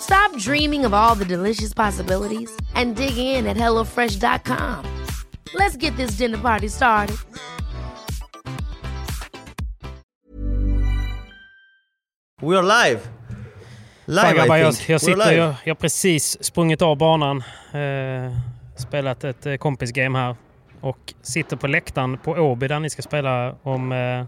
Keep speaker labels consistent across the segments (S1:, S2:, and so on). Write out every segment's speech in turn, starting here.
S1: Stop dreaming of all the delicious possibilities and dig in at HelloFresh.com. Let's get this dinner party started.
S2: We are live! Live
S3: Fan, grabbar,
S2: I
S3: jag,
S2: think.
S3: jag, sitter,
S2: live.
S3: jag, jag har precis sprungit av banan. Eh, spelat ett eh, kompisgame här. Och sitter på läktaren på Åby där ni ska spela om eh,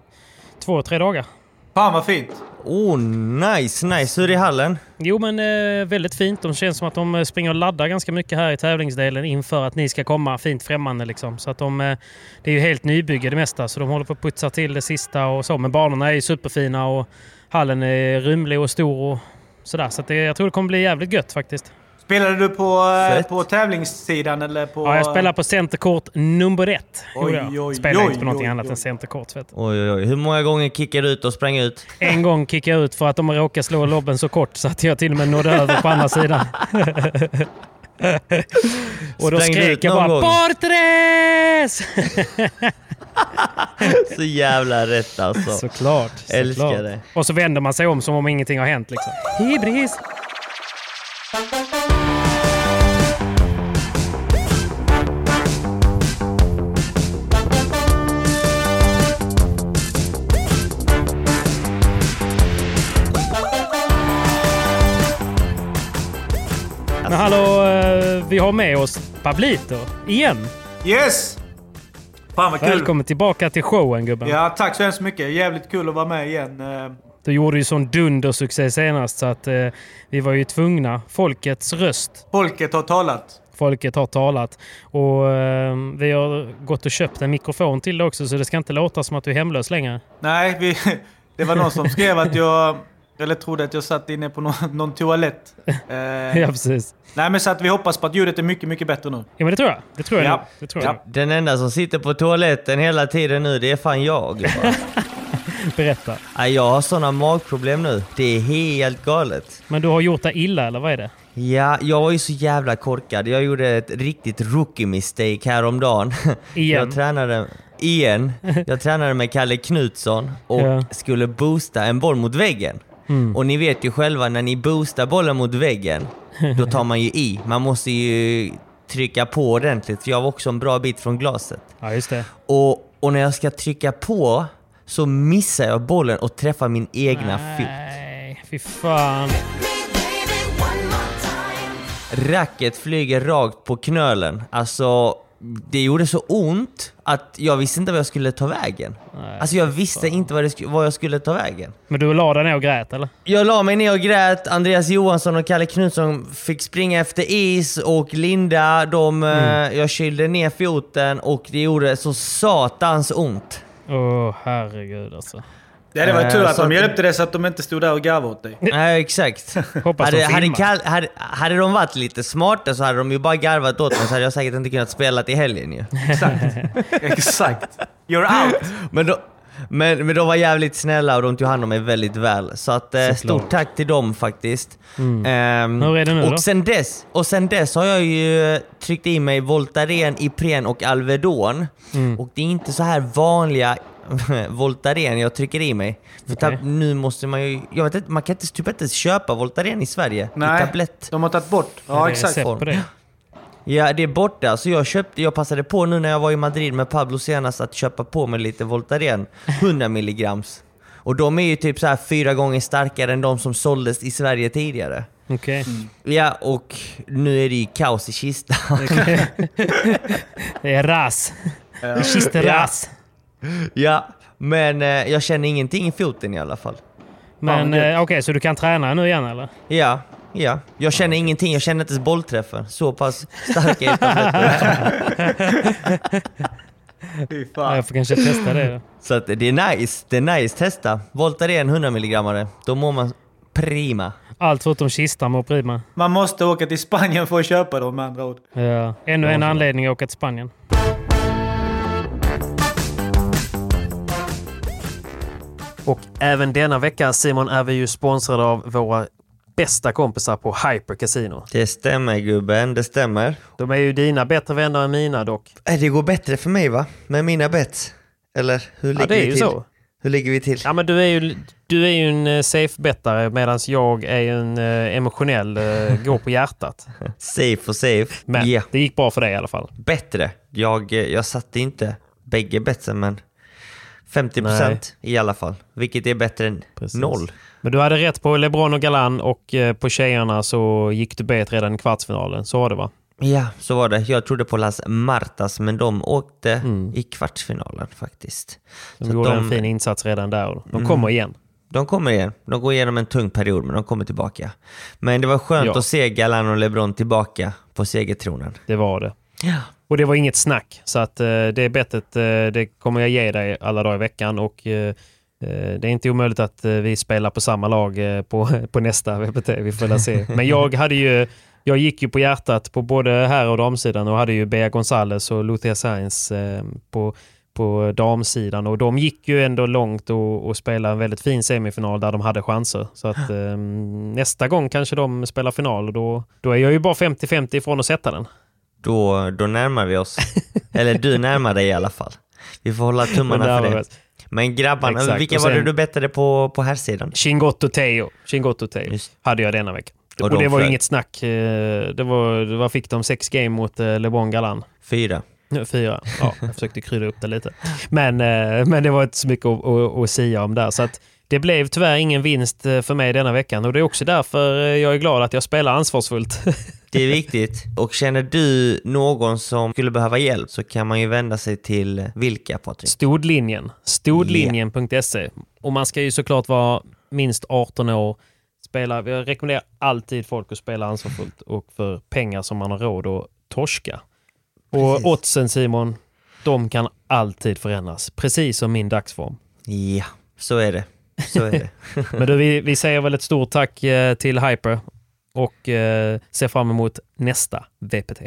S3: två, tre dagar.
S4: Fan vad fint.
S2: Oh, nice, nice. Hur är det i hallen?
S3: Jo men eh, väldigt fint. De känns som att de eh, springer och laddar ganska mycket här i tävlingsdelen inför att ni ska komma fint främmande liksom. Så att de, eh, det är ju helt nybygge det mesta så de håller på att putsa till det sista och så. Men banorna är ju superfina och hallen är rymlig och stor och sådär. Så att det, jag tror det kommer bli jävligt gött faktiskt.
S4: Spelade du på, eh, på tävlingssidan eller på...
S3: Ja, jag spelar på centerkort nummer ett.
S4: Oj, oj,
S3: Spelar
S4: oj,
S3: inte på någonting
S4: oj,
S3: annat
S4: oj.
S3: än centerkort. Vet. du.
S2: Oj, oj, oj. Hur många gånger kickar du ut och sprang ut?
S3: En gång kickade jag ut för att de råkade slå lobben så kort så att jag till och med nådde över på andra sidan. och då skrek jag bara
S2: gång?
S3: Portres!
S2: Så jävla rätt alltså.
S3: såklart.
S2: Älskar
S3: såklart.
S2: det.
S3: Och så vänder man sig om som om ingenting har hänt. Liksom. Hibris! Vi har med oss Pablito igen.
S4: Yes! Fan vad kul.
S3: Välkommen tillbaka till showen gubben.
S4: Ja, tack så hemskt mycket. Jävligt kul att vara med igen. Eh,
S3: Du gjorde ju sån dundersuccé senast så att eh, vi var ju tvungna. Folkets röst.
S4: Folket har talat.
S3: Folket har talat. Och eh, vi har gått och köpt en mikrofon till det också så det ska inte låta som att du är hemlös längre.
S4: Nej, vi, det var någon som skrev att jag... Eller trodde att jag satt inne på någon, någon toalett. Eh,
S3: Ja, precis.
S4: Nej, men så att vi hoppas på att ljudet är mycket, mycket bättre nu.
S3: Ja, men det tror jag. Det tror jag
S4: Ja.
S3: Det tror jag.
S2: Den enda som sitter på toaletten hela tiden nu, det är fan jag.
S3: Berätta.
S2: Jag har såna magproblem nu. Det är helt galet.
S3: Men du har gjort det illa, eller vad är det?
S2: Ja, jag var ju så jävla korkad. Jag gjorde ett riktigt rookie-mistake häromdagen.
S3: Igen?
S2: Jag tränade... Igen. Jag tränade med Kalle Knutsson och
S3: Ja.
S2: skulle boosta en boll mot väggen. Och ni vet ju själva, när ni boostar bollen mot väggen, då tar man ju i. Man måste ju trycka på ordentligt, för jag var också en bra bit från glaset.
S3: Ja, just det.
S2: Och, och när jag ska trycka på så missar jag bollen och träffar min egna fot.
S3: Nej, fy fan.
S2: Racket flyger rakt på knölen. Alltså, det gjorde så ont att jag visste inte vad jag skulle ta vägen. Alltså jag visste inte vad, det vad jag skulle ta vägen.
S3: Men du la dig ner och grät, eller?
S2: Jag la mig ner och grät. Andreas Johansson och Kalle Knutsson fick springa efter is och Linda, de, eh, jag kylde ner foten och det gjorde så satans ont.
S3: Åh, herregud alltså.
S4: Det hade varit
S2: Eh,
S4: tur att
S2: så
S4: de
S2: att-
S4: hjälpte dig så att de inte stod där och garvade åt dig.
S2: Nej, exakt.
S3: Hoppas
S2: hade,
S3: de
S2: hade. Kall- hade, hade de varit lite smarta så hade de ju bara garvat åt mig så hade jag säkert inte kunnat spela till helgen ju.
S4: Exakt. Exakt. You're out.
S2: Men de, Men, men de var jävligt snälla och de tog hand om mig väldigt väl. Så att, eh, stort tack till dem faktiskt.
S5: Mm.
S2: Ehm,
S5: Hur är det nu
S2: och
S5: då?
S2: Sen dess, och sen dess har jag ju tryckt i mig Voltaren, Ipren och Alvedon.
S5: Mm.
S2: Och det är inte så här vanliga Voltaren jag trycker i mig. För tab- nu måste man ju... Jag vet inte, man kan inte, typ inte köpa Voltaren i Sverige.
S4: Nej,
S2: I tablett.
S4: de har tagit bort. Ja,
S5: det
S4: exakt.
S2: Ja, det är borta. Så jag, köpte, jag passade på nu när jag var i Madrid med Pablo senast att köpa på mig lite Voltaren. 100 milligrams. Och de är ju typ så här fyra gånger starkare än de som såldes i Sverige tidigare.
S5: Okej.
S2: Ja, och nu är det ju kaos i kistan.
S5: Det är ras. Kisteras.
S2: ja, men eh, jag känner ingenting i foten i alla fall.
S5: Men eh, okej, så du kan träna nu igen eller?
S2: Ja, ja. Jag känner ingenting. Jag känner inte ens bollträffen. Så pass starka är.
S4: Fy fan.
S5: jag får kanske testa det. då.
S2: Så att det är nice. Det är nice. Testa. Voltaren 100 milligrammare. Då mår man prima.
S5: Allt förutom kistan mår prima.
S4: Man måste åka till Spanien för att köpa dem med andra ord.
S5: Ja. Ännu en anledning att åka till Spanien.
S3: Och även denna vecka Simon är vi ju sponsrade av våra bästa kompisar på Hyper Casino.
S2: Det stämmer gubben, det stämmer.
S3: De är ju dina bättre vänner än mina dock.
S2: Äh, Det går bättre för mig va? Med mina bets. Eller hur ligger
S3: Ja, det är
S2: vi
S3: ju
S2: till?
S3: så.
S2: Hur ligger vi till?
S3: Ja, men du är ju, du är ju en eh, safe-bettare medan jag är en eh, emotionell, eh, går på hjärtat.
S2: Safe och safe.
S3: Men
S2: Ja,
S3: det gick bra för dig i alla fall.
S2: bättre. Jag, jag satte inte bägge betsen men 50%
S3: Nej.
S2: i alla fall. Vilket är bättre än
S3: Precis.
S2: noll.
S3: Men du hade rätt på LeBron och Galan och eh, på tjejerna så gick du bet redan i kvartsfinalen. Så var det va?
S2: Ja, så var det. Jag trodde på Las Martas men de åkte
S3: Mm.
S2: i kvartsfinalen faktiskt.
S3: De
S2: Så
S3: gjorde
S2: de-
S3: en fin insats redan där. De
S2: Mm.
S3: kommer igen.
S2: De kommer igen. De går igenom en tung period, men de kommer tillbaka. Men det var skönt
S3: Ja.
S2: att se Galan och LeBron tillbaka på segertronen.
S3: Det var det.
S2: Ja.
S3: Och det var inget snack. Så att eh, det bettet eh, det kommer jag ge dig alla dagar i veckan. Och det är inte omöjligt att eh, vi spelar på samma lag eh, på, på nästa VPT. Vi får väl se. Men jag hade ju jag gick ju på hjärtat på både här och damsidan och hade ju Bea Gonzales och Lucia Sainz eh, på, på damsidan. Och de gick ju ändå långt och, och spelade en väldigt fin semifinal där de hade chanser. Så att eh, nästa gång kanske de spelar final och då, då är jag ju bara 50-50 ifrån att sätta den.
S2: Då, då närmar vi oss. Eller du närmar dig i alla fall. Vi får hålla tummarna för det. Men grabbarna,
S3: Exakt,
S2: vilka
S3: och
S2: var det
S3: sen-
S2: du bettade på, på här sidan?
S3: Chingotto Teo. Chingotto Teo
S2: Just.
S3: hade jag denna vecka.
S2: Och
S3: Och,
S2: de
S3: det var inget snack. eh, Det var, vad fick de? Sex game mot eh, LeBron Galan.
S2: Fyra.
S3: Fyra. Ja, jag försökte krydda upp det lite. Men, eh, men det var inte så mycket att, att, att sia om där. Så att det blev tyvärr ingen vinst för mig denna veckan. Och det är också därför jag är glad att jag spelar ansvarsfullt.
S2: Det är viktigt. Och känner du någon som skulle behöva hjälp så kan man ju vända sig till vilka Patrik?
S3: Stodlinjen. Stodlinjen.se. Och man ska ju såklart vara minst 18 år. Spela, jag rekommenderar alltid folk att spela ansvarsfullt och för pengar som man har råd att torska. Och
S2: Precis.
S3: oddsen Simon, de kan alltid förändras. Precis som min dagsform.
S2: Ja, så är det. Så är det.
S3: Men du, vi, vi säger väl ett stort tack eh, till Hyper och eh, ser fram emot nästa VPT.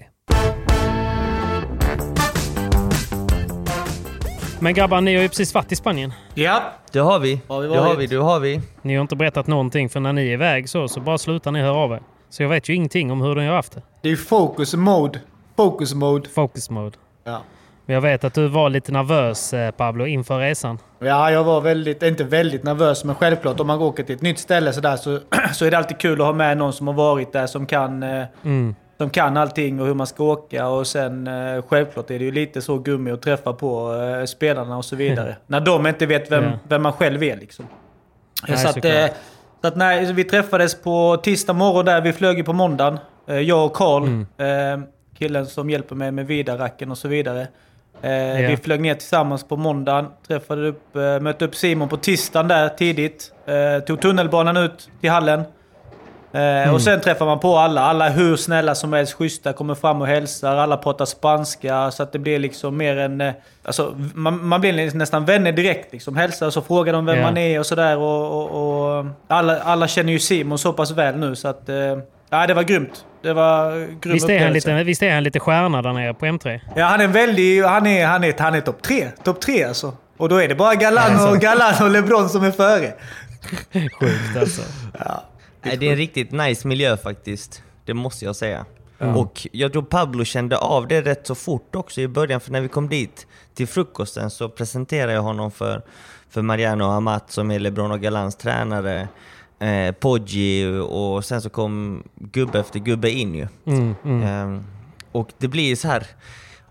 S5: Men grabbar, ni har ju precis varit i Spanien.
S4: Ja,
S2: Det har vi.
S4: Har vi
S2: det har vi, det har vi.
S5: Ni har inte berättat någonting för när ni är iväg så, så bara slutar ni höra av er. Så jag vet ju ingenting om hur ni har haft det.
S4: det är focus mode. Focus mode.
S5: Focus mode.
S4: Ja.
S5: Men jag vet att du var lite nervös eh, Pablo inför resan.
S4: Ja, jag var väldigt, inte väldigt nervös, men självklart om man åker till ett nytt ställe sådär så, så är det alltid kul att ha med någon som har varit där som kan, eh,
S5: Mm.
S4: som kan allting och hur man ska åka. Och sen eh, självklart är det ju lite så gummi att träffa på spelarna och så vidare. När de inte vet vem,
S5: Ja.
S4: vem man själv är liksom.
S5: Nej,
S4: så att, så att nej, så vi träffades på tisdag morgon där. Vi flög ju på måndagen. Jag och Karl,
S5: Mm.
S4: killen som hjälper mig med vidaracken och så vidare.
S5: Ja.
S4: Vi flög ner tillsammans på måndagen. Träffade upp, eh, mötte upp Simon på tisdagen där tidigt. Eh, tog tunnelbanan ut till hallen. Eh,
S5: Mm.
S4: Och sen träffar man på alla. Alla är hur snälla som helst, schyssta, kommer fram och hälsar. Alla pratar spanska. Så att det blir liksom mer en... Alltså, man, man blir nästan vänner direkt. Liksom. Hälsar och så frågar de vem
S5: Ja.
S4: man är och sådär. Och, och, och alla, alla känner ju Simon så pass väl nu så att... Ja, det var grymt. Det var grym
S5: Visst är, han lite, visst är han lite stjärna där nere på M3?
S4: Ja, han är väldigt... Han är, han är, han är topp tre. Topp tre alltså. Och då är det bara Galan och, Galan och LeBron som är före.
S6: Sjukt alltså.
S2: Nej, det är en riktigt nice miljö faktiskt. Det måste jag säga. Och jag tror Pablo kände av det rätt så fort också i början, för när vi kom dit till frukosten så presenterade jag honom för, för Mariano Amat som är LeBron och Galans tränare, eh, Poggi och sen så kom gubbe efter gubbe in ju.
S3: Mm, mm.
S2: Ehm, och det blir så här.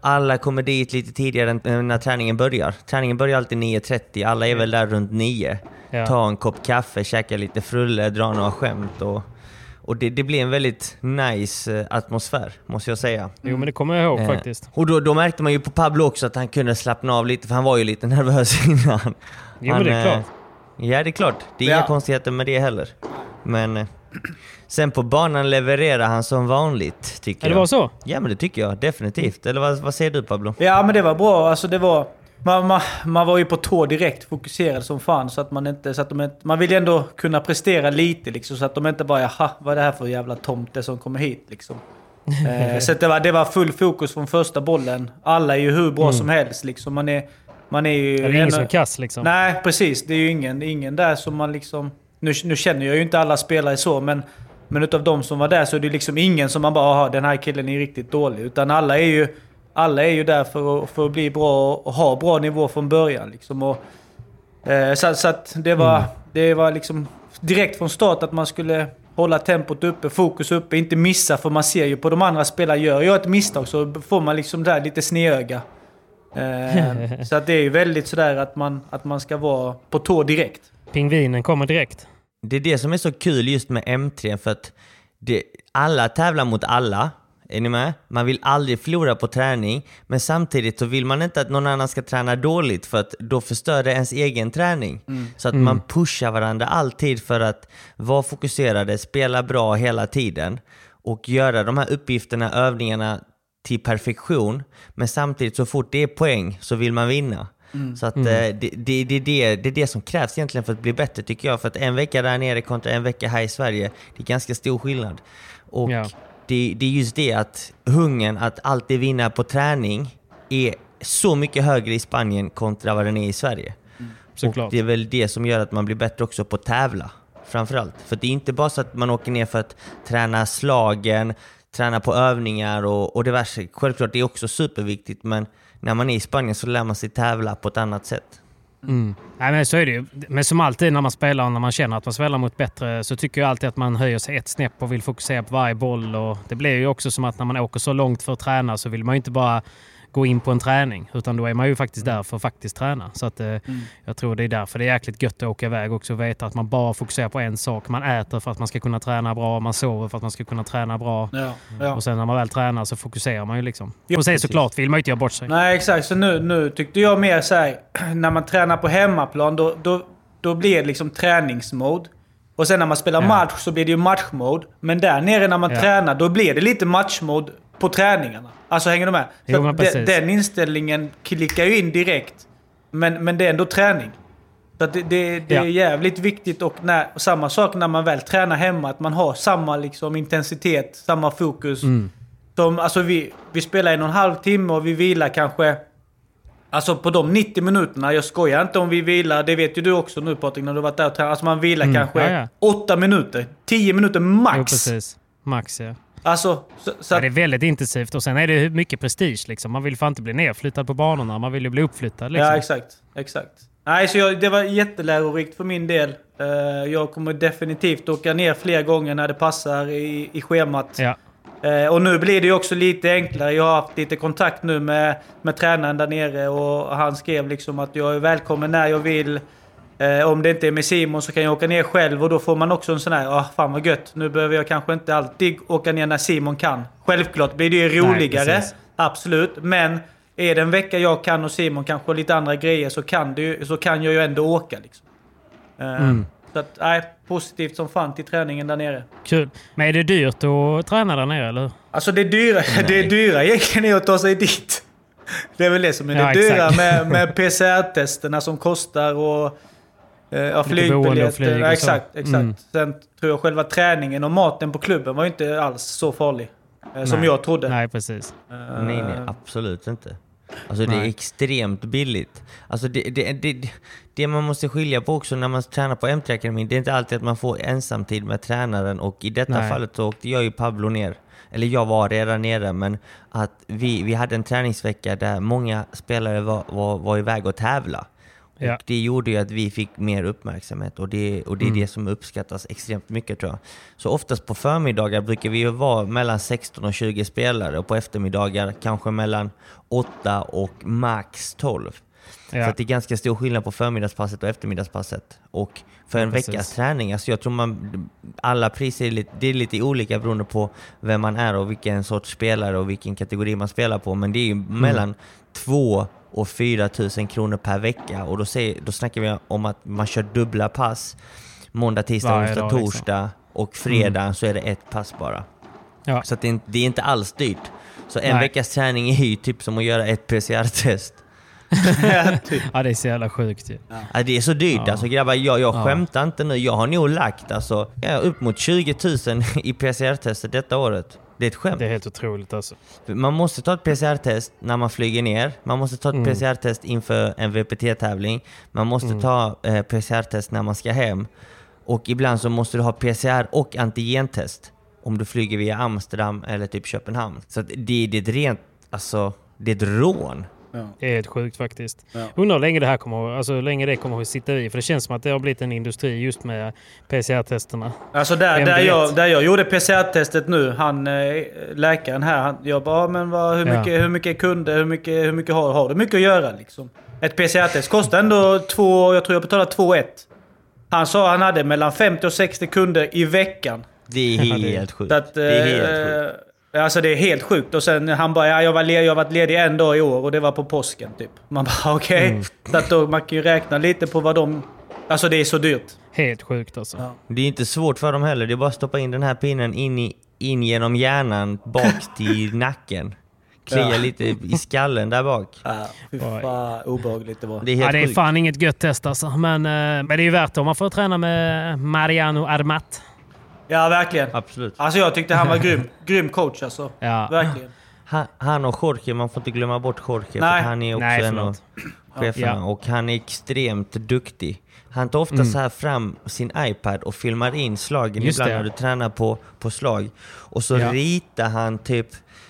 S2: Alla kommer dit lite tidigare än än när träningen börjar. Träningen börjar alltid 9.30, alla är väl där runt 9.
S3: Ja.
S2: Ta en kopp kaffe, käka lite frulle, dra några skämt och, och det, det blir en väldigt nice eh, atmosfär, måste jag säga.
S3: Jo, men det kommer jag ihåg
S2: Eh,
S3: faktiskt.
S2: Och då, då märkte man ju på Pablo också att han kunde slappna av lite, för han var ju lite nervös innan.
S3: Jo,
S2: han,
S3: men det är
S2: eh,
S3: klart.
S2: Ja, det är klart. Det är
S4: Ja.
S2: inga konstigheter med det heller. Men eh, sen på banan levererar han som vanligt, tycker
S3: Ja, det
S2: jag.
S3: var så?
S2: Ja, men det tycker jag definitivt. Eller vad, vad säger du Pablo?
S4: Ja, men det var bra. Alltså det var... Man, man, man var ju på tå direkt, fokuserad som fan. Så att man inte... Så att de inte man vill ju ändå kunna prestera lite liksom. Så att de inte bara jaha, vad är det här för jävla tomte som kommer hit liksom. eh, så det, var, det var full fokus från första bollen. Alla är ju hur bra som helst liksom. Man är, man är ju...
S3: Det är ingen
S4: en-
S3: som är kass liksom.
S4: Nej, precis. Det är ju ingen, ingen där som man liksom... Nu, nu känner jag ju inte alla spelare så, men, men utav de som var där så är det liksom ingen som man bara “Aha, den här killen är riktigt dålig”. Utan alla är ju, alla är ju där för att, för att bli bra och ha bra nivå från början. Liksom. Och, eh, så, så att det var, det var liksom direkt från start att man skulle hålla tempot uppe, fokus uppe, inte missa. För man ser ju på de andra spelarna, gör jag ett misstag så får man liksom där lite snedöga. Eh, så att det är ju väldigt sådär att man, att man ska vara på tå direkt.
S3: Pingvinen kommer direkt.
S2: Det är det som är så kul just med M3, för att det, alla tävlar mot alla. Är ni med? Man vill aldrig förlora på träning, men samtidigt så vill man inte att någon annan ska träna dåligt, för att då förstör det ens egen träning. Så att man pushar varandra alltid för att vara fokuserade, spela bra hela tiden och göra de här uppgifterna, övningarna till perfektion. Men samtidigt så fort det är poäng så vill man vinna. Så att eh, det, det, det, är det, det är det som krävs egentligen för att bli bättre tycker jag. För att en vecka där nere kontra en vecka här i Sverige, det är ganska stor skillnad. Och
S3: Ja.
S2: det, det är just det att hungern att alltid vinna på träning är så mycket högre i Spanien kontra vad den är i Sverige.
S3: Såklart.
S2: Och det är väl det som gör att man blir bättre också på att tävla. Framförallt. För det är inte bara så att man åker ner för att träna slagen, träna på övningar och, och diverse. Självklart, det är också superviktigt, men när man är i Spanien så lär man sig tävla på ett annat sätt.
S3: Mm. Nej, men så är det ju. Men som alltid när man spelar och när man känner att man spelar mot bättre så tycker jag alltid att man höjer sig ett snäpp och vill fokusera på varje boll. Och det blir ju också som att när man åker så långt för att träna så vill man ju inte bara gå in på en träning utan då är man ju faktiskt där för att faktiskt träna. Så att, eh, jag tror det är därför det är jäkligt gött att åka iväg också och veta att man bara fokuserar på en sak. Man äter för att man ska kunna träna bra, man sover för att man ska kunna träna bra.
S4: Ja, ja.
S3: Och sen när man väl tränar så fokuserar man ju liksom.
S4: Ja,
S3: och sen såklart vill man ju inte göra bort sig.
S4: Nej, exakt. Så nu, nu tyckte jag mer så här, när man tränar på hemmaplan, då, då, då blir det liksom träningsmode. Och sen när man spelar
S3: Ja.
S4: match så blir det ju matchmode. Men där nere när man
S3: Ja.
S4: tränar, då blir det lite matchmode på träningarna. Alltså hänger du med?
S3: Jo, men
S4: de- den inställningen klickar ju in direkt. Men, men det är ändå träning. Så det, det, det är
S3: Ja.
S4: jävligt viktigt och, när, och samma sak när man väl tränar hemma, att man har samma liksom, intensitet, samma fokus.
S3: Mm.
S4: Som, alltså vi, vi spelar en och en halv timme och vi vilar kanske... Alltså på de 90 minuterna, jag skojar inte om vi vilar, det vet ju du också nu Patrik när du varit där och tränat. Alltså man vilar
S3: Mm,
S4: kanske
S3: ja, ja.
S4: 8 minuter, 10 minuter
S3: Jo,
S4: max.
S3: precis. Max ja.
S4: Alltså, så, så
S3: Ja, det är väldigt intensivt och sen är det mycket prestige. Liksom. Man vill fan inte bli nerflyttad på banorna. Man vill ju bli uppflyttad. Liksom.
S4: Ja, exakt. exakt. Nej, så jag, det var jättelärorikt för min del. Eh, jag kommer definitivt åka ner fler gånger när det passar i, i schemat.
S3: Ja.
S4: Eh, och nu blir det ju också lite enklare. Jag har haft lite kontakt nu med, med tränaren där nere och han skrev liksom att jag är välkommen när jag vill. Eh, om det inte är med Simon så kan jag åka ner själv och då får man också en sån här, ah, fan vad gött. Nu behöver jag kanske inte alltid åka ner när Simon kan. Självklart blir det ju roligare.
S3: precis.
S4: absolut. Men är det en vecka jag kan och Simon kanske har lite andra grejer så kan, det, så kan jag ju ändå åka. Liksom. Eh, Så att, nej, positivt som fan till träningen där nere.
S3: Kul. Men är det dyrt att träna där nere, eller?
S4: Alltså det dyra, det dyra egentligen är att ta sig dit. Det är väl det som är
S3: Ja,
S4: det dyra
S3: exakt.
S4: med, med PCR-testerna som kostar och eh,
S3: och
S4: flygbiljetter.
S3: flyg och
S4: ja, exakt, exakt.
S3: Mm.
S4: Sen tror jag själva träningen och maten på klubben var inte alls så farlig. eh, Som
S3: Nej.
S4: jag trodde.
S3: Nej, precis.
S4: Eh,
S2: Nej, nej, absolut inte. Alltså det är extremt billigt. Alltså det, det, det, det man måste skilja på också när man tränar på M3 Akademin, det är inte alltid att man får ensamtid med tränaren och i detta
S3: Nej.
S2: fallet så åkte jag ju Pablo ner. Eller jag var redan nere, men att vi, vi hade en träningsvecka där många spelare var, var, var iväg och tävla. Och
S3: Ja.
S2: det gjorde ju att vi fick mer uppmärksamhet och det, och det är
S3: Mm.
S2: det som uppskattas extremt mycket tror jag. Så oftast på förmiddagar brukar vi ju vara mellan 16 och 20 spelare och på eftermiddagar kanske mellan 8 och max 12. Så
S3: Ja.
S2: att det är ganska stor skillnad på förmiddagspasset och eftermiddagspasset. Och för en
S3: Ja,
S2: veckas träning, alltså jag tror man, alla priser är lite, det är lite olika beroende på vem man är och vilken sorts spelare och vilken kategori man spelar på. Men det är ju
S3: Mm.
S2: mellan 2 och 4 tusen kronor per vecka och då, säger, då snackar vi om att man kör dubbla pass. Måndag, tisdag, onsdag,
S3: dag, liksom.
S2: torsdag och fredag så är det ett pass bara.
S3: Ja.
S2: Så att det, är inte, det är inte alls dyrt. Så en
S3: Nej.
S2: veckas träning är ju typ som att göra ett PCR-test.
S3: ja, det är så jävla sjukt ju.
S2: Ja, det är så dyrt
S3: Ja.
S2: alltså grabbar. Jag, jag
S3: Ja.
S2: skämtar inte nu. Jag har nog lagt alltså, upp mot 20 000 i PCR-testet detta året. Det är ett skämt.
S3: Det är helt otroligt alltså.
S2: Man måste ta ett PCR-test när man flyger ner. Man måste ta ett
S3: Mm.
S2: PCR-test inför en VPT-tävling. Man måste
S3: Mm.
S2: ta eh, PCR-test när man ska hem. Och ibland så måste du ha PCR och antigentest om du flyger via Amsterdam eller typ Köpenhamn. Så det, det är ett rent, alltså, det är ett rån.
S3: Det är helt sjukt faktiskt.
S4: Ja.
S3: Undrar hur länge det här kommer, alltså, hur länge det kommer att sitta i. För det känns som att det har blivit en industri just med PCR-testerna.
S4: Alltså där, där, jag, där jag gjorde PCR-testet nu, han eh, läkaren här, han, jag bara, "Ja, men vad, hur,
S3: Ja.
S4: mycket, hur mycket kunder, hur mycket, hur mycket har, har du mycket att göra liksom? Ett PCR-test kostar ändå två, jag tror jag betalar 2 1 Han sa han hade mellan 50 och 60 kunder i veckan.
S2: Det är
S3: Ja,
S2: helt sjukt.
S4: Att,
S2: det är helt
S4: eh,
S2: sjukt.
S4: Alltså det är helt sjukt. Och sen han bara, ja, jag, var led, jag har varit ledig en dag i år och det var på påsken typ. Man bara okej.
S3: Mm.
S4: Så att då, man kan ju räkna lite på vad de... Alltså det är så dyrt.
S3: Helt sjukt alltså.
S4: Ja.
S2: Det är inte svårt för dem heller. Det är bara att stoppa in den här pinnen in, i, in genom hjärnan bak till nacken. Klia
S4: Ja.
S2: lite i skallen där bak.
S4: Ja, fy fan obehagligt det var.
S2: Det är helt
S3: Ja, det är
S2: sjukt.
S3: fan inget gött test alltså. Men, eh, men det är ju värt det om man får träna med Mariano Armat.
S4: Ja, verkligen.
S2: Absolut.
S4: Alltså jag tyckte han var grym. Grym coach alltså.
S3: Ja.
S4: Verkligen.
S2: Han, han och Jorge, man får inte glömma bort Jorge.
S4: Nej.
S2: För han är också
S3: Nej,
S2: en av cheferna.
S3: Ja.
S2: Och han är extremt duktig. Han tar ofta
S3: Mm.
S2: så här fram sin iPad och filmar in slagen
S3: Just
S2: ibland
S3: det.
S2: när du tränar på, på slag. Och så
S3: Ja.
S2: ritar han typ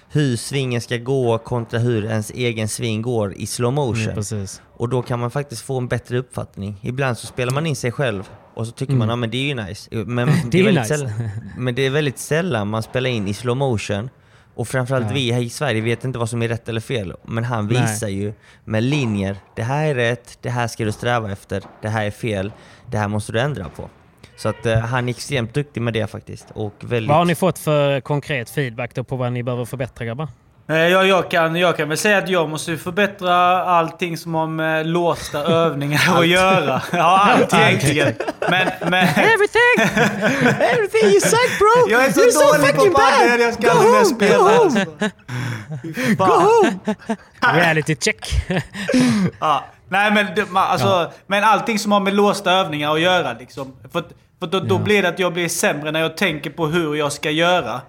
S2: hur svingen ska gå kontra hur ens egen sving går i slow motion.
S3: Mm, precis.
S2: Och då kan man faktiskt få en bättre uppfattning. Ibland så spelar man in sig själv och så tycker
S3: Mm.
S2: man att men det är ju nice. Men
S3: Det är ju
S2: väldigt
S3: nice.
S2: sällan, men det är väldigt sällan man spelar in i slow motion. Och framförallt
S3: Ja.
S2: vi här i Sverige vet inte vad som är rätt eller fel. Men han
S3: Nej.
S2: visar ju med linjer. Det här är rätt, det här ska du sträva efter, det här är fel, det här måste du ändra på. Så att eh, han är extremt duktig med det faktiskt. Och väldigt...
S3: Vad har ni fått för konkret feedback på vad ni behöver förbättra grabbar?
S4: Eh, Jag, jag, kan, jag kan väl säga att jag måste förbättra allting som har med låsta övningar att göra. Ja, allt egentligen. Men, men
S3: Everything!
S2: Everything you suck bro!
S4: jag är så dålig på padel, jag ska aldrig mer spela. Alltså. Fy fan.
S3: Reality check.
S4: Ja. Nej men, alltså, men allting som har med låsta övningar att göra liksom. För, för då, då
S3: Ja.
S4: blir det att jag blir sämre när jag tänker på hur jag ska göra.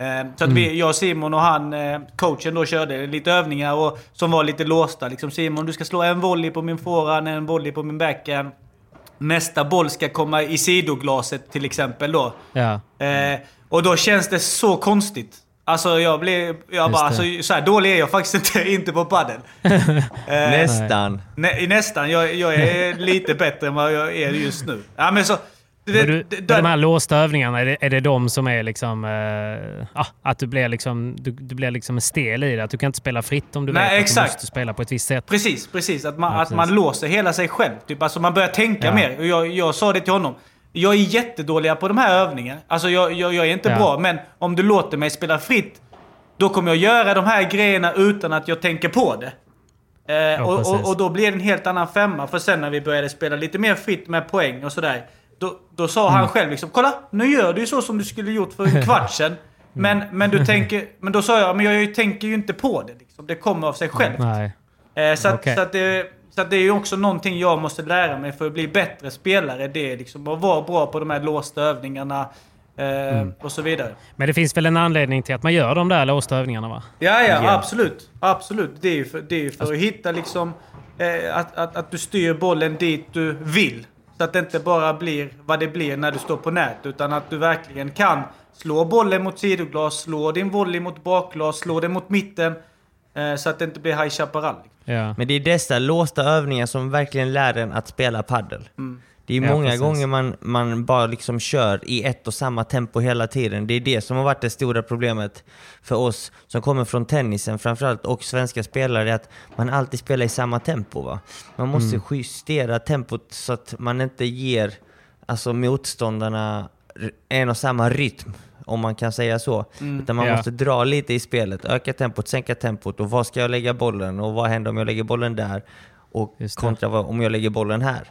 S4: Eh, så att vi, jag, Simon och han, eh, coachen då körde lite övningar och, som var lite låsta. Liksom, Simon du ska slå en volley på min forehand, en volley på min backhand. Nästa boll ska komma i sidoglaset till exempel då.
S3: Ja.
S4: Eh, och då känns det så konstigt. Alltså jag blir... Jag bara, alltså, så här dålig är jag faktiskt inte, inte på padel. Eh,
S2: Nästan.
S4: Nä, nästan. Jag, jag är lite bättre än vad jag är just nu. Ja, men så, det,
S3: du,
S4: det,
S3: de här låsta övningarna, är det, är det de som är liksom... Ah, att du blir liksom, du, du blir liksom stel i det? Att du kan inte spela fritt om du
S4: Nej,
S3: vet att
S4: exakt.
S3: du måste spela på ett visst sätt?
S4: Precis, precis. Att man,
S3: Ja,
S4: att man
S3: precis.
S4: låser hela sig själv. Typ. Alltså man börjar tänka
S3: Ja.
S4: mer. Och jag, jag sa det till honom. Jag är jättedålig på de här övningarna. Alltså jag, jag, jag är inte
S3: Ja.
S4: bra, men om du låter mig spela fritt, då kommer jag göra de här grejerna utan att jag tänker på det. Eh, och,
S3: precis.
S4: och, och då blir det en helt annan femma. För sen när vi började spela lite mer fritt med poäng och sådär. Då, då sa
S3: Mm.
S4: han själv liksom, kolla nu gör du ju så som du skulle gjort för en kvart sedan. Men, men du tänker, men då sa jag, men jag tänker ju inte på det. Liksom. Det kommer av sig självt.
S3: Nej.
S4: Eh, så, att, så, att det, så att det är ju också någonting jag måste lära mig för att bli bättre spelare. Det är liksom att vara bra på de här låsta övningarna. Eh, Och så vidare.
S3: Men det finns väl en anledning till att man gör de där låsta övningarna va?
S4: Ja, ja, absolut. Absolut. Det är ju för, det är för att hitta liksom... Eh, att, att, att du styr bollen dit du vill. Så att det inte bara blir vad det blir när du står på nät. Utan att du verkligen kan slå bollen mot sidoglas, slå din volley mot bakglas, slå den mot mitten. Eh, så att det inte blir High Chaparral.
S3: Ja.
S2: Men det är dessa låsta övningar som verkligen lär en att spela paddel. Det är
S3: Ja,
S2: många
S3: precis.
S2: gånger man, man bara liksom kör i ett och samma tempo hela tiden. Det är det som har varit det stora problemet för oss som kommer från tennisen framförallt och svenska spelare, att man alltid spelar i samma tempo. Va? Man måste justera tempot så att man inte ger alltså, motståndarna en och samma rytm, om man kan säga så. Utan man
S3: Ja.
S2: måste dra lite i spelet, öka tempot, sänka tempot och var ska jag lägga bollen och vad händer om jag lägger bollen där? Och kontra om jag lägger bollen här.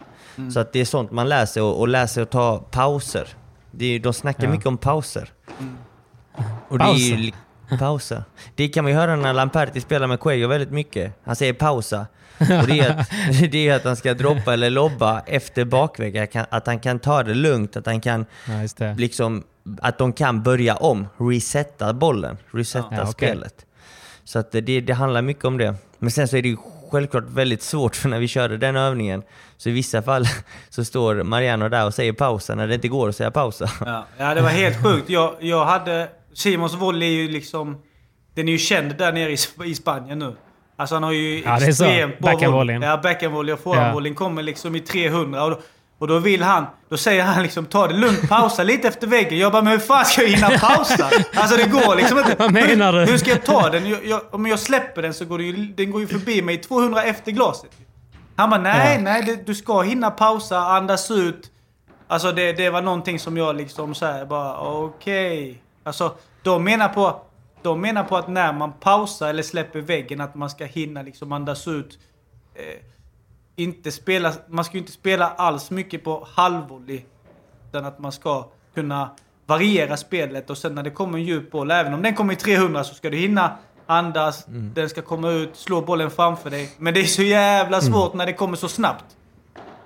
S2: Så att det är sånt man lär sig och, och lär sig att ta pauser. Det är, de snackar
S3: Ja.
S2: mycket om pauser. Och det är ju, pauser. Det kan man ju höra när Lamperti spelar med Cuello väldigt mycket. Han säger pausa. Och det är att, det är att han ska droppa eller lobba efter bakväg. Att han- kan ta det lugnt, att han kan
S3: Ja,
S2: liksom, att de kan börja om, resetta bollen, resetta
S3: Ja,
S2: spelet. Så att det, det handlar mycket om det. Men sen så är det ju självklart väldigt svårt för när vi körde den övningen, så i vissa fall så står Mariano där och säger pausa när det inte går att säga pausa.
S4: Ja, ja det var helt sjukt. Jag, jag hade... Simons volley är ju liksom... Den är ju känd där nere i, i Spanien nu. Alltså han har ju
S3: Ja,
S4: extremt bra volley. Ja, backhandvolley och forehandvolleyn kommer liksom i 300. Och då, och då vill han... Då säger han liksom ta det lugnt, pausa lite efter väggen. Jag bara, men hur fan ska jag hinna pausa? Alltså det går liksom inte.
S3: Vad menar du?
S4: Hur, hur ska jag ta den? Jag, jag, om jag släpper den så går det ju, den går ju förbi mig 200 efter glaset. Han bara, nej,
S3: Ja.
S4: nej, det, du ska hinna pausa, andas ut. Alltså det, det var någonting som jag liksom såhär bara, okej. Alltså, de menar på... De menar på att när man pausar eller släpper väggen att man ska hinna liksom andas ut. Eh, inte spela, man ska ju inte spela alls mycket på halvvolley. Utan att man ska kunna variera spelet och sen när det kommer en djup boll, även om den kommer i 300 så ska du hinna andas, den ska komma ut, slå bollen framför dig. Men det är så jävla svårt när det kommer så snabbt.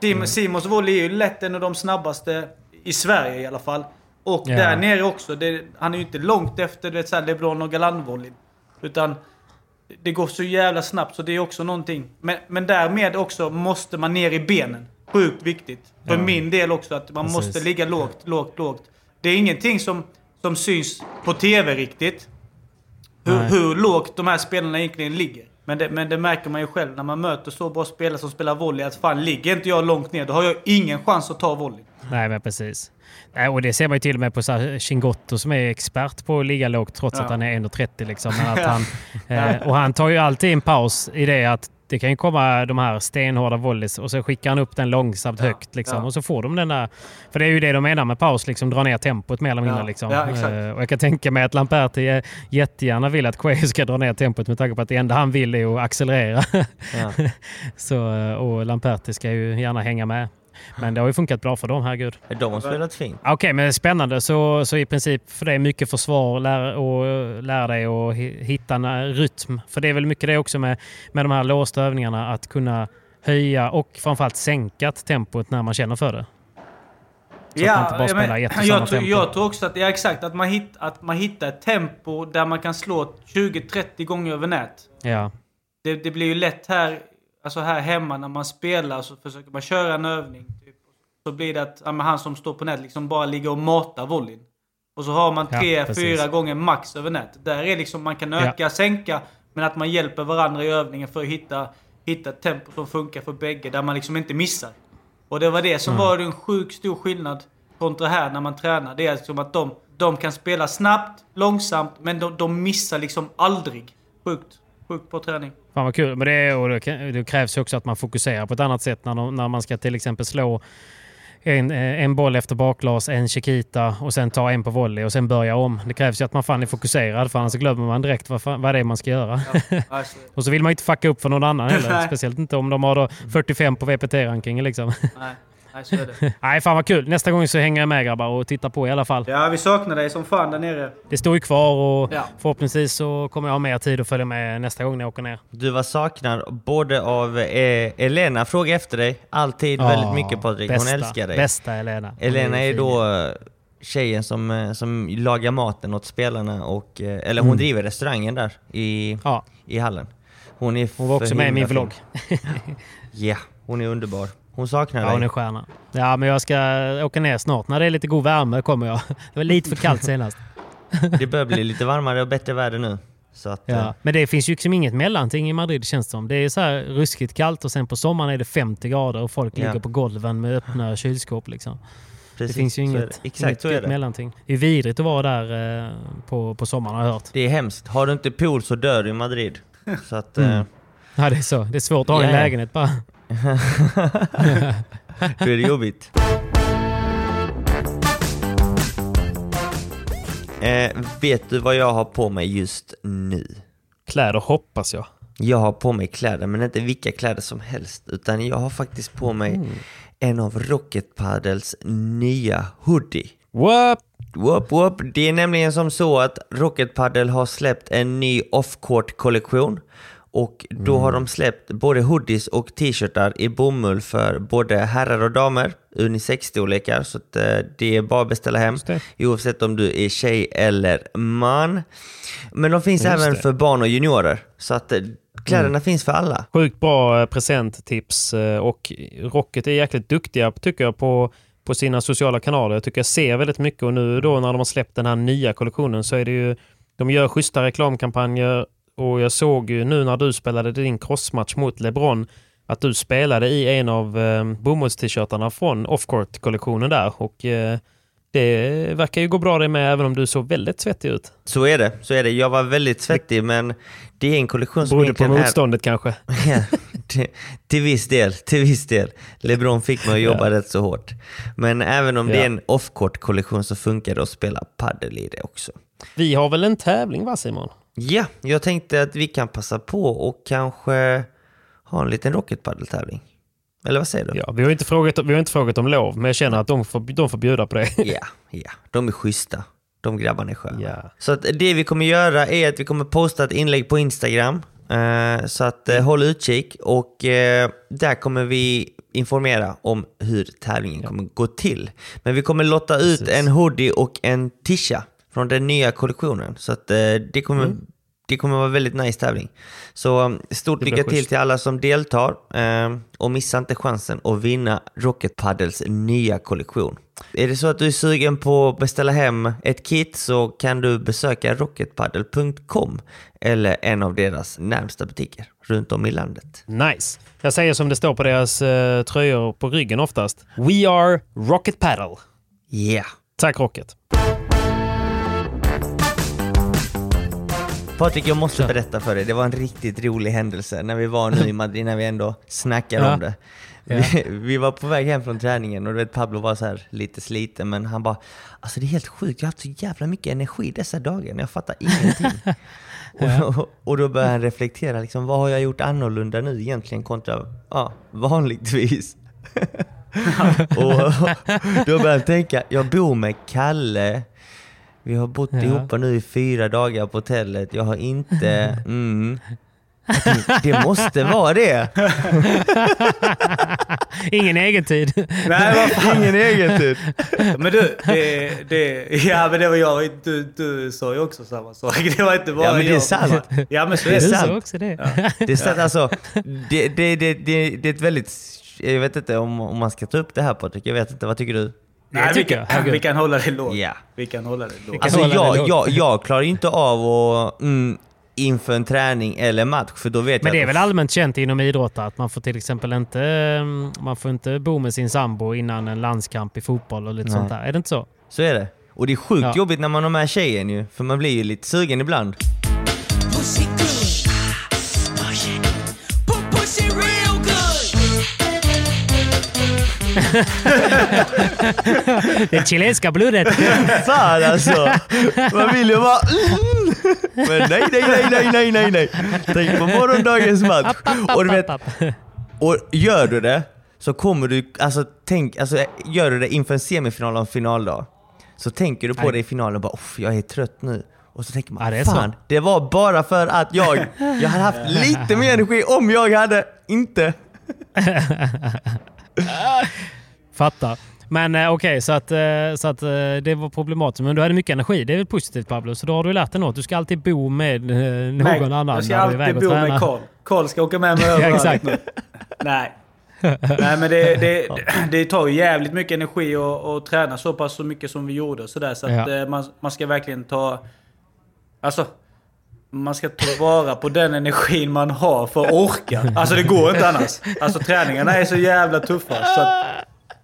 S4: Sim, Simons volley är ju lätt en av de snabbaste i Sverige i alla fall. Och
S3: Ja.
S4: där nere också. Det, han är ju inte långt efter du vet, så här LeBron och Galan-volleyn. Utan det går så jävla snabbt så det är också någonting. Men, men därmed också måste man ner i benen. Sjukt viktigt. För
S3: Ja.
S4: min del också att man
S3: Precis.
S4: måste ligga lågt, lågt, lågt. Det är ingenting som, som syns på TV riktigt. Hur, hur lågt de här spelarna egentligen ligger. Men det, men det märker man ju själv när man möter så bra spelare som spelar volley. Att fan, ligger inte jag långt ner då har jag ingen chans att ta volley.
S3: Nej, men precis. Nej, och det ser man ju till och med på Chingotto som är expert på att ligga lågt trots
S4: Ja.
S3: att han är 1,30 liksom. Men att han, eh, och han tar ju alltid en paus i det att det kan ju komma de här stenhårda volleys och så skickar han upp den långsamt högt liksom.
S4: ja.
S3: Och så får de den där... För det är ju det de menar med paus, liksom dra ner tempot mer eller mindre.
S4: Ja,
S3: Liksom.
S4: ja.
S3: Eh, och jag kan tänka mig att Lamperti jättegärna vill att Quayo ska dra ner tempot med tanke på att det enda han vill är att accelerera.
S2: Ja.
S3: så, eh, och Lamperti ska ju gärna hänga med. Men det har ju funkat bra för dem, herregud.
S2: De har spelat fint.
S3: Okej, men spännande. Så, så i princip för det är mycket försvar lär, och lära dig att hi- hitta en rytm. För det är väl mycket det också med, med de här låsta övningarna, att kunna höja och framförallt sänka tempot när man känner för det. Så att man inte bara
S4: ja,
S3: spelar
S4: men
S3: och samma
S4: jag, tror,
S3: tempo.
S4: jag tror också att, ja, exakt, att, man hitt, att man hittar ett tempo där man kan slå 20-30 gånger över nät.
S3: Ja,
S4: Det, det blir ju lätt här, alltså här hemma när man spelar så försöker man köra en övning. Typ. Så blir det att ja, han som står på nät liksom bara ligger och matar volleyn. Och så har man
S3: Ja,
S4: tre,
S3: precis.
S4: fyra gånger max över nät. Där är liksom man kan öka, sänka, men att man hjälper varandra i övningen för att hitta, hitta ett tempo som funkar för bägge, där man liksom inte missar. Och det var det som
S3: Mm.
S4: var en sjukt stor skillnad kontra här när man tränar. Det är liksom att de, de kan spela snabbt, långsamt, men de, de missar liksom aldrig. Sjukt. Sjukt på träning.
S3: fan vad kul. Men det, och det, det krävs också att man fokuserar på ett annat sätt när, de, när man ska till exempel slå en, eh, en boll efter bakglas, en Chiquita och sen ta en på volley och sen börja om. Det krävs ju att man fan är fokuserad för annars glömmer man direkt vad, fan, vad det är man ska göra.
S4: Alltså,
S3: och så vill man ju inte fucka upp för någon annan heller. Speciellt inte om de har då 45 på VPT-rankingen liksom.
S4: nej, nej, så är det.
S3: Nej, fan vad kul. Nästa gång så hänger jag med grabbar och tittar på i alla fall.
S4: Ja, vi saknar dig som fan där nere.
S3: Det står ju kvar och
S4: Ja.
S3: förhoppningsvis så kommer jag ha mer tid att följa med nästa gång när jag åker ner.
S2: Du var saknad både av eh, Elena, fråga efter dig. Alltid väldigt mycket Patrik, hon älskar dig.
S3: Bästa Elena. Hon
S2: Elena är
S3: fin.
S2: då eh, tjejen som, eh, som lagar maten åt spelarna och, eh, eller hon
S3: Mm.
S2: driver restaurangen där i,
S3: Ja,
S2: i hallen. Hon är
S3: hon var också med i min vlogg.
S2: Ja, hon är underbar. Hon saknar
S3: Ja, hon är
S2: dig.
S3: stjärna. Ja, men jag ska åka ner snart. När det är lite god värme kommer jag. Det var lite för kallt senast.
S2: Det börjar bli lite varmare och bättre väder nu. Så att, eh,
S3: Ja. Men det finns ju liksom inget mellanting i Madrid känns det som. Det är så här ruskigt kallt och sen på sommaren är det 50 grader och folk
S2: Ja.
S3: ligger på golven med öppna kylskåp. Liksom.
S2: precis,
S3: det finns ju inget.
S2: Exakt
S3: inget mellanting. Det är vidrigt att vara där eh, på, på sommaren har jag hört.
S2: Det är hemskt. Har du inte pool så dör du i Madrid. Så att,
S3: Mm.
S2: eh,
S3: Ja, det är så. Det är svårt att ha en lägenhet bara.
S2: då är det jobbigt. Eh, vet du vad jag har på mig just nu?
S6: Kläder hoppas jag.
S2: Jag har på mig kläder, men inte vilka kläder som helst. Utan jag har faktiskt på mig en av Rocket Paddles nya hoodie.
S6: What?
S2: Whoop, whoop. Det är nämligen som så att Rocket Paddle har släppt en ny off-court-kollektion. Och då har de släppt både hoodies och t-shirtar i bomull för både herrar och damer, unisex-storlekar. Så att, eh, det är bara att beställa hem, oavsett om du är tjej eller man. Men de finns
S6: Just
S2: även
S6: det.
S2: för barn och juniorer. Så att eh, kläderna finns för alla.
S6: Sjukt bra eh, presenttips eh, och Rocket är jäkligt duktiga tycker jag på, på sina sociala kanaler. Jag tycker jag ser väldigt mycket och nu då när de har släppt den här nya kollektionen så är det ju de gör schyssta reklamkampanjer och jag såg ju nu när du spelade din crossmatch mot LeBron att du spelade i en av eh, bomullst-t-shirtarna från Offcourt-kollektionen där och eh, det verkar ju gå bra det med även om du såg väldigt svettig ut.
S2: Så är det. Så är det. Jag var väldigt svettig, men det är en kollektion som
S6: Berodde på
S2: egentligen är...
S6: motståndet kanske.
S2: Ja, till, till viss del. Till viss del. LeBron fick mig att jobba rätt så hårt. Men även om det
S6: Ja.
S2: är en off-court-kollektion så funkar det att spela padel i det också.
S6: Vi har väl en tävling va Simon?
S2: Ja, jag tänkte att vi kan passa på och kanske ha en liten rocket tävling Eller vad säger du?
S6: Ja, vi har inte frågat, vi har inte frågat om lov, men jag känner att de får, de får bjuda på det.
S2: Ja, ja. De är schyssta. De grabbarna är sköna.
S6: Ja.
S2: Så att det vi kommer göra är att vi kommer posta ett inlägg på Instagram. Eh, så att eh, håll utkik och eh, där kommer vi informera om hur tävlingen kommer gå till. Men vi kommer lotta ut
S6: Precis.
S2: en hoodie och en tisha från den nya kollektionen. Så att eh, det kommer
S6: Mm.
S2: det kommer vara väldigt nice tävling. Så um, stort lycka till till alla som deltar eh, och missa inte chansen att vinna Rocket Paddles nya kollektion. Är det så att du är sugen på att beställa hem ett kit så kan du besöka rocketpaddle.com eller en av deras närmsta butiker runt om i landet.
S6: Nice. Jag säger som det står på deras eh, tröjor på ryggen oftast. We are Rocket Paddle.
S2: Yeah!
S6: Tack Rocket.
S2: Patrik, jag måste berätta för dig. Det var en riktigt rolig händelse när vi var nu i Madrid, när vi ändå snackade
S3: Ja.
S2: om det.
S3: Ja.
S2: Vi, vi var på väg hem från träningen och du vet Pablo var så här lite sliten men han bara Alltså det är helt sjukt, jag har haft så jävla mycket energi dessa dagar, jag fattar ingenting. och, och, och då började han reflektera, liksom, vad har jag gjort annorlunda nu egentligen kontra ja, vanligtvis? och då började han tänka, jag bor med Kalle, vi har bott
S3: Ja.
S2: ihop nu i fyra dagar på hotellet, jag har inte... Mm, det, det måste vara det!
S3: Ingen egen tid.
S4: Nej, vad fan.
S2: Ingen egen tid.
S4: Men du, det, det, ja men det var jag. Du, du sa ju också samma sak. Det var inte bara
S2: Ja men det är
S4: jag.
S2: sant.
S4: Ja men så är
S2: Det är
S4: det.
S3: Du
S2: sant.
S3: sa också det.
S2: Det är sant alltså. Det, det, det, det, det är ett väldigt... Jag vet inte om, om man ska ta upp det här Patrik, jag vet inte. Vad tycker du?
S4: Nej, vi
S3: tycker jag.
S4: kan, vi kan hålla det lågt.
S2: Ja.
S4: Vi kan hålla det lågt.
S2: Alltså jag, jag, jag klarar inte av att... Mm, inför en träning eller match, för då vet
S3: Men det är väl allmänt känt inom idrottare att man får till exempel inte, mm, man får inte bo med sin sambo innan en landskamp i fotboll och lite
S2: Nej.
S3: sånt där. Är det inte så?
S2: Så är det. Och det är sjukt
S3: Ja.
S2: jobbigt när man har med tjejen ju, för man blir ju lite sugen ibland.
S7: Push
S3: Det chilenska blodet.
S2: Fan alltså! Man vill ju bara... Men nej, nej, nej, nej, nej, nej, nej. Tänk på morgondagens match. Och du vet. Och gör du det så kommer du, alltså tänk, alltså gör du det inför en semifinal och en finaldag så tänker du på det i finalen och bara Uff, jag är trött nu. Och så tänker man,
S3: Ja, det så.
S2: fan, det var bara för att jag, jag hade haft lite mer energi om jag hade inte.
S3: Fattar. Men eh, okej, så att, eh, så att eh, det var problematiskt. Men du hade mycket energi. Det är väl positivt Pablo. Så då har du lärt dig något. Du ska alltid bo med någon
S4: Nej,
S3: annan
S4: Jag ska alltid bo med Karl. Karl ska åka med mig överallt nu. Nej. Nej men det, det, det tar ju jävligt mycket energi att, att träna så pass så mycket som vi gjorde. Så, där, så att
S3: Ja.
S4: man, man ska verkligen ta... Alltså... Man ska ta vara på den energin man har för att orka. Alltså det går inte annars. Alltså träningarna är så jävla tuffa. Så att,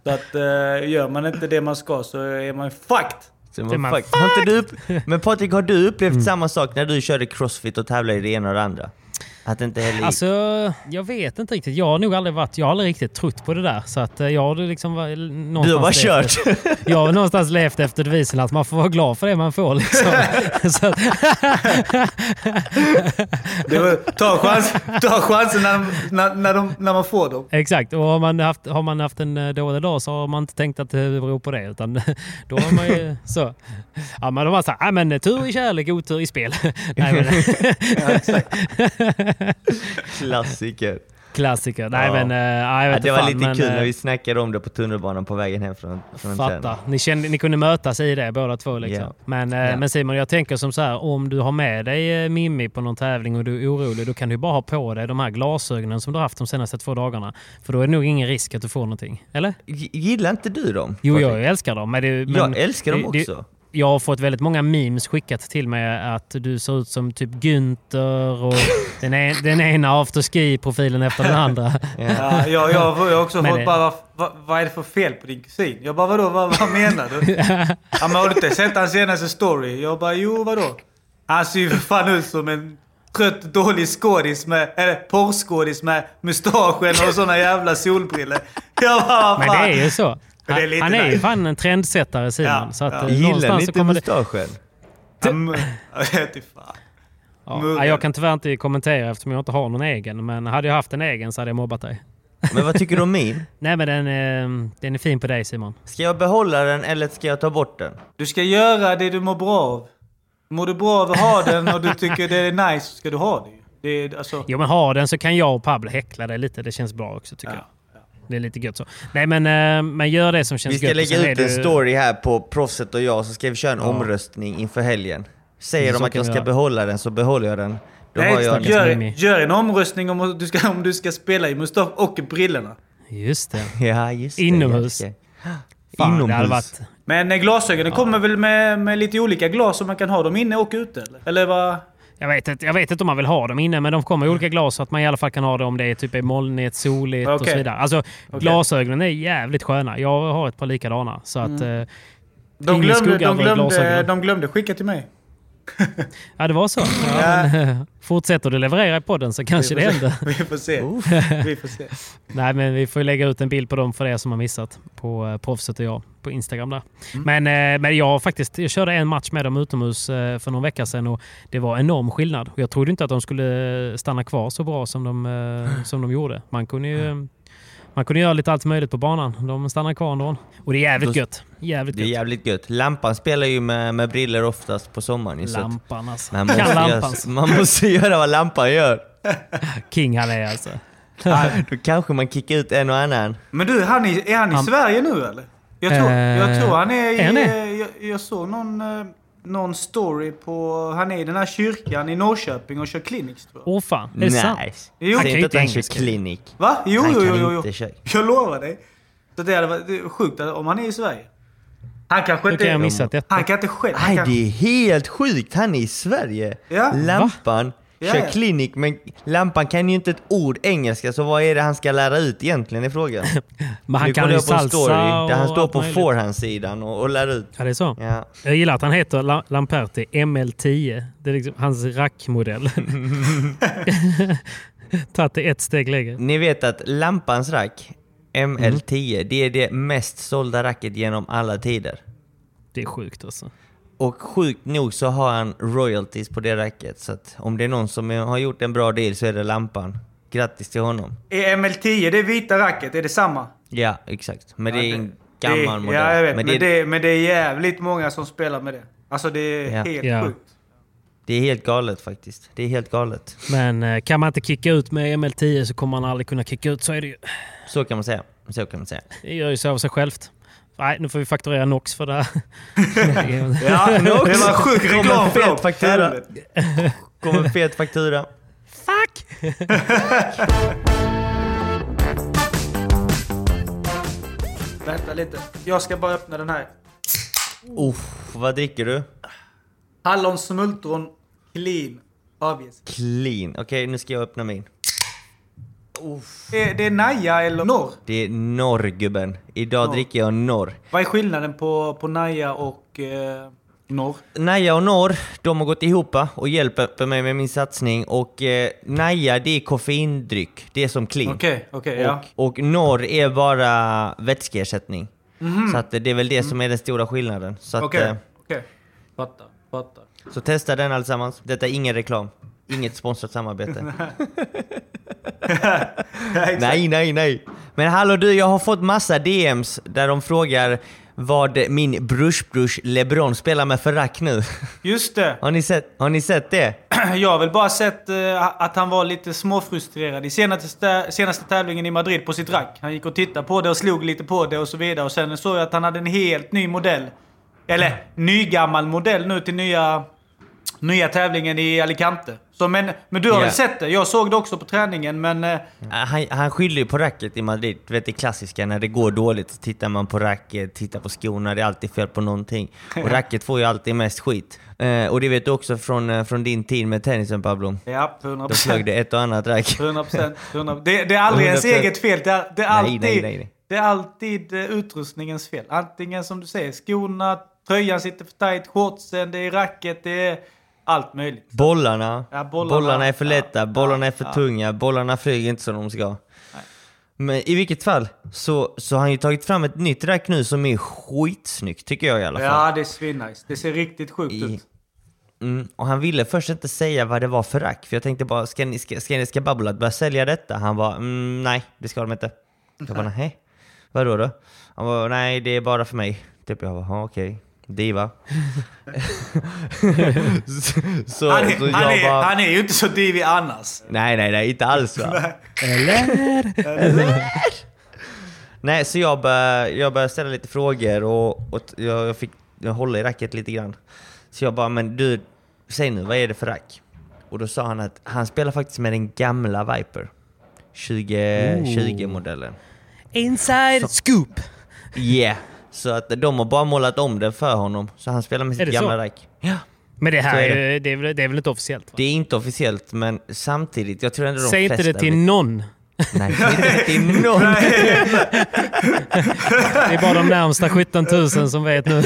S4: så att eh, gör man inte det man ska så är man fucked.
S2: Så man,
S3: man-
S2: fuck, har inte du men Patrik, har du upplevt samma sak när du körde crossfit och tävlade i det ena och det andra? Att det inte heller gick?
S3: Alltså, jag vet inte riktigt. Jag har nog aldrig varit... Jag har aldrig riktigt trott på det där. Så att eh, jag har liksom var- någonstans...
S2: du har bara kört?
S3: efter- Jag har någonstans levt efter devisen att man får vara glad för det man får. Liksom. så att,
S4: Det var, ta, chans, ta chansen när, när, när, de, när man får dem.
S3: exakt. Och har man, haft, har man haft en eh, dålig dag så har man inte tänkt att det beror på det. Utan då har man ju så. Ja, men de var så här, "Nej, men tur i kärlek, otur i spel. Nej, men,
S2: Klassiker.
S3: klassiker. Nej,
S2: Ja.
S3: men... eh, nej, jag
S2: Ja,
S3: vet
S2: det
S3: inte
S2: var
S3: fan,
S2: lite
S3: men,
S2: kul
S3: eh,
S2: när vi snackade om det på tunnelbanan på vägen hem från, från träning.
S3: Ni, kände, ni kunde mötas i det båda två. Liksom.
S2: Ja.
S3: Men, eh,
S2: Ja.
S3: men Simon, jag tänker som så här. Om du har med dig eh, Mimmi på någon tävling och du är orolig, då kan du bara ha på dig de här glasögonen som du har haft de senaste två dagarna. För då är det nog ingen risk att du får någonting. Eller?
S2: G- Gillar inte du dem?
S3: Jo, jag älskar dem. Men det, men
S2: jag älskar dem
S3: det-
S2: också.
S3: Jag har fått väldigt många memes skickat till mig att du ser ut som typ Günther och den, e- den ena afterski-profilen efter den andra.
S4: Ja, jag, jag, har- också
S3: Men
S4: fått
S3: det-
S4: bara, vad, vad, är det för fel på din kusin? Jag bara, vadå, vad, vad menar du? ja, men har du inte sett hans senaste story? Jag bara, jo vadå? Han ser ju för fan ut som en trött dålig skådis med, eller porrskådis med mustaschen och såna jävla solbriller. Jag bara, vad
S3: Men
S4: fan?
S3: det är ju så.
S4: Är
S3: Han,
S4: lite
S3: han är ju fan en trendsättare Simon.
S4: Ja,
S3: så att,
S4: ja.
S3: eh,
S2: Gillar ni inte
S3: kommer det...
S2: mustaschen?
S4: Ja, Jag
S3: kan tyvärr inte kommentera eftersom jag inte har någon egen. Men hade jag haft en egen så hade jag mobbat dig.
S2: Men vad tycker du om min?
S3: Nej men den, är- den är fin på dig Simon.
S2: Ska jag behålla den eller ska jag ta bort den?
S4: Du ska göra det du mår bra av. Mår du bra av att ha den och du tycker det är nice så ska du ha det ju. det är, alltså,
S3: Jo men ha den så kan jag och Pablo häckla dig lite. Det känns bra också tycker
S4: Ja,
S3: jag. Det är lite gött så. Nej men, eh, men gör det som känns
S2: Vi ska
S3: gött.
S2: lägga ut en
S3: du-
S2: story här på Proffset och jag, så ska vi köra en
S3: Ja.
S2: omröstning inför helgen. Säger de att jag ska
S3: göra.
S2: behålla den så behåller jag den. Då har
S4: Nej,
S2: jag
S3: stackars
S4: gör, gör en omröstning om du ska, om du ska spela i mustasch och brillorna.
S3: Just det.
S2: Ja, just det.
S3: Inomhus.
S2: jag
S3: Fan,
S2: Inomhus.
S3: varit...
S4: Men eh, glasögonen kommer väl med, med lite olika glas så man kan ha dem inne och ute? Eller, eller vad?
S3: Jag vet, inte, jag vet inte om man vill ha dem inne, men de kommer i olika glas så att man i alla fall kan ha dem om det är typ molnigt, soligt och
S4: Okej.
S3: så vidare. Alltså, glasögonen är jävligt sköna. Jag har ett par likadana. Så att,
S4: Mm.
S3: eh,
S4: De glömde, de, glömde, de glömde skicka till mig.
S3: ja, det var så. Ja, men, fortsätter du leverera i podden så kanske det händer.
S4: vi får se. Vi får se.
S3: Nej, men vi får lägga ut en bild på dem för er som har missat på eh, Proffset och jag på Instagram där.
S4: Mm.
S3: Men, eh, men jag faktiskt, jag körde en match med dem utomhus eh, för någon vecka sedan och det var enorm skillnad. Och jag trodde inte att de skulle stanna kvar så bra som de, eh, som de gjorde. Man kunde ju man kunde göra lite allt möjligt på banan. De stannar kvar ändå. Och det är jävligt
S2: Då-
S3: gött. Jävligt
S2: Det är
S3: gött.
S2: jävligt gött. Lampan spelar ju med, med briller oftast på sommaren.
S3: Lampan alltså.
S2: Man måste, göra, man måste göra vad lampan gör.
S3: King han är alltså.
S2: Då kanske man kickar ut en och annan.
S4: Men du, han är, är han i
S3: Han-
S4: Sverige nu eller? Jag tror,
S3: Eh,
S4: jag tror han är i...
S3: är han
S4: eh, jag, jag såg någon, eh, någon story på... Han är i den här kyrkan i Norrköping och kör clinics tror jag.
S3: Åh fan, är det sant?
S2: Nice.
S4: Jo.
S3: Han kan
S2: inte att han
S3: inte
S2: kör.
S4: Va? Jo,
S2: Han
S4: jo, jo, jo,
S2: köra.
S4: Jag lovar dig. Så det hade varit det är sjukt om han är i Sverige. Han kanske inte...
S3: kan jag missat detta?
S4: Han kan inte själv...
S2: Nej,
S4: kan,
S2: det är helt sjukt. Han är i Sverige.
S4: Ja.
S2: Lampan
S4: Ja,
S2: kör
S4: ja.
S2: klinik, men Lampan kan ju inte ett ord engelska, så vad är det han ska lära ut egentligen i frågan?
S3: Men han
S2: nu
S3: kan ju
S2: på en
S3: salsa
S2: story där han
S3: och
S2: står på forehandsidan och, och lär ut.
S3: Ja, det är så.
S2: Ja.
S3: Jag gillar att han heter La- Lamperti ML10. Det är liksom hans rackmodell. Tagit det ett steg längre.
S2: Ni vet att Lampans rack, ML10, det är det mest sålda racket genom alla tider.
S3: Det är sjukt alltså.
S2: Och sjukt nog så har han royalties på det racket, så att om det är någon som har gjort en bra deal så är det Lampan. Grattis till honom.
S4: Är ML10, det vita racket, är det samma?
S2: Ja, exakt. Men det är
S4: Ja,
S2: en gammal
S4: det,
S2: modell.
S4: Ja, jag vet. Men,
S2: det,
S4: det,
S2: är,
S4: men det är jävligt många som spelar med det. Alltså det är
S2: Ja.
S4: helt
S3: Ja.
S4: sjukt.
S2: det är helt galet faktiskt. Det är helt galet.
S3: Men eh, kan man inte kicka ut med ML10 så kommer man aldrig kunna kicka ut. Så är det ju.
S2: Så kan man säga. Så kan man säga.
S3: Det gör ju så av sig självt. Nej, nu får vi fakturera Nox för det här.
S4: Ja, det var sjuk reklam
S2: en
S4: för dem.
S2: fet faktura. Kommer en fet faktura.
S3: Fuck!
S4: Vänta lite. Jag ska bara öppna den här.
S2: Uff, vad dricker du?
S4: Hallonsmultron clean. Avges.
S2: Clean. Okej, nu ska jag öppna min.
S4: Det, det är Naja eller Norr.
S2: Det är norr gubben. Idag dricker jag norr.
S4: Vad är skillnaden på, på Naja och eh, Norr?
S2: Naja och Norr, de har gått ihop och hjälper mig med min satsning. Och eh, Naja, det är koffeindryck. Det är som clean.
S4: Okej, okej, ja.
S2: och, och Norr är bara vätskeersättning.
S4: Mhm.
S2: Så att det är väl det som är den stora skillnaden. Så, att,
S4: Okej,
S2: eh,
S4: okej. Fattar, fattar.
S2: så testa den allesammans. Detta är ingen reklam. Inget sponsrat samarbete. nej, nej, nej. Men hallå du, jag har fått massa DMs där de frågar vad min brush-brush LeBron spelar med för rack nu.
S4: Just det.
S2: Har ni sett, har ni sett det?
S4: Jag har väl bara sett eh, att han var lite småfrustrerad i senaste, senaste tävlingen i Madrid på sitt rack. Han gick och tittade på det och slog lite på det och så vidare. Och sen såg jag att han hade en helt ny modell. Eller nygammal modell nu till nya, nya tävlingen i Alicante. Så, men, men du har väl sett det? Jag såg det också på träningen men... eh,
S2: Han, han skyller ju på racket i Madrid. Du vet det klassiska, när det går dåligt så tittar man på racket, tittar på skorna, det är alltid fel på någonting. Och racket får ju alltid mest skit. Eh, och det vet du också från, eh, från din tid med tennisen Pablo.
S4: Ja, 100%.
S2: Då flög det ett och annat rack.
S4: 100%. 100%. Det, det är aldrig ens
S2: 100%.
S4: eget fel. Det är, det är
S2: Nej,
S4: alltid,
S2: nej, nej, nej.
S4: Det är alltid eh, utrustningens fel. Antingen som du säger, skorna, tröjan sitter för tight, shortsen, det är racket, det är allt möjligt.
S2: Bollarna,
S4: Ja, bollarna.
S2: bollarna, är för lätta,
S4: ja,
S2: bollarna är för
S4: ja.
S2: tunga, bollarna flyger inte som de ska. Men i vilket fall så, så har han ju tagit fram ett nytt rack nu som är skitsnyggt tycker jag i alla fall.
S4: Ja, det är svinnice. Det ser riktigt sjukt
S2: I-
S4: ut.
S2: Mm, och han ville först inte säga vad det var för rack, för jag tänkte bara, ska, ni, ska, ska, ska Babblat börja sälja detta? Han var mm, nej, det ska de inte. Jag bara, nej. Vadå då? Han var nej, det är bara för mig. Typ jag bara, "Ja, okej. Diva. så, så,
S4: Han är,
S2: så jag
S4: han, är,
S2: bara,
S4: han är ju inte så divig annars.
S2: nej, nej, nej, inte alls va?
S3: Eller?
S2: Nej, så jag började, jag började ställa lite frågor och, och jag, jag fick jag hålla i racket lite grann. Så jag bara, men du, säg nu, vad är det för rack? Och då sa han att han spelar faktiskt med den gamla Viper. 2020-modellen.
S3: Inside scoop!
S2: Yeah! Så att de har bara målat om den för honom. Så han spelar med
S3: Är
S2: sitt
S3: det
S2: gamla
S3: så?
S2: rack. Ja.
S3: Men det här
S2: är
S3: är, ju- det är, väl, det är väl inte officiellt? Va?
S2: Det är inte officiellt, men samtidigt, jag tror ändå de
S3: Säg inte det till
S2: vet-
S3: någon.
S2: Nej, säg inte det till någon!
S3: Det är bara de närmsta 17 000 som vet nu.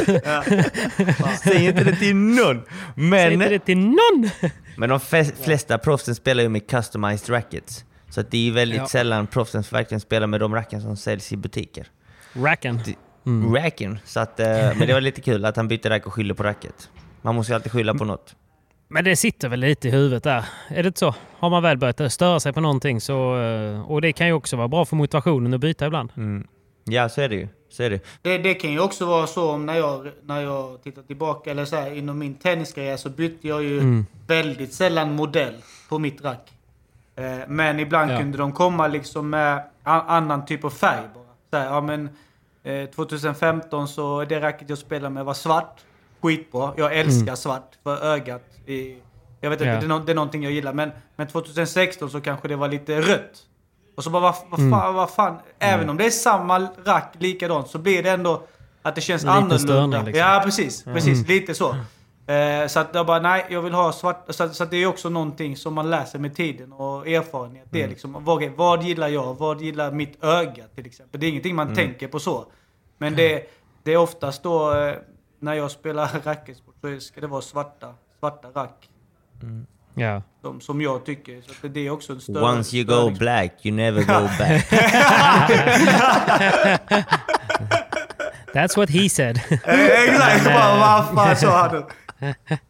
S2: Säg inte det till någon!
S3: Säg
S2: Men...
S3: inte det till någon!
S2: Men de flesta proffsen spelar ju med customized rackets. Så det är väldigt
S3: Ja.
S2: sällan proffsen verkligen spelar med de racken som säljs i butiker.
S3: Racken.
S2: Racken. Så att, eh, men det var lite kul att han bytte rack och skyllde på racket. Man måste ju alltid skylla på något.
S3: Men det sitter väl lite i huvudet där. Är det inte så? Har man väl börjat störa sig på någonting så... eh, Och det kan ju också vara bra för motivationen att byta ibland.
S2: Ja, så är det ju. Så är det.
S4: Det, det kan ju också vara så om när jag, när jag tittar tillbaka, eller så här, inom min tenniskarriär så bytte jag ju väldigt sällan modell på mitt rack. Eh, men ibland
S3: Ja.
S4: kunde de komma liksom med annan typ av färg bara. Så här, ja, men, eh, 2015 så det racket jag spelade med var svart. Skitbra. Jag älskar svart för ögat. I, jag vet inte,
S3: Ja.
S4: det, är nå- det är någonting jag gillar. Men, men 2016 så kanske det var lite rött. Och så bara, vad, vad fan, vad fan. Även om det är samma rack likadant så blir det ändå att det känns
S3: Lite
S4: annorlunda.
S3: störning, liksom.
S4: Ja, precis. Precis, lite så. Eh, så att jag bara, nej, jag vill ha svart. Så, så att det är också någonting som man lär sig med tiden och erfarenhet. Det är liksom, vad, vad gillar jag? Vad gillar mitt öga till exempel? Det är ingenting man tänker på så. Men det, det är oftast då, eh, när jag spelar racketsport så ska det vara svarta, svarta rack.
S3: Ja.
S4: Som, som jag tycker. Så att det är också en större...
S2: Once you go black, you never go back.
S3: That's what he said.
S4: Eh, Exakt! Vad vad fan sa han?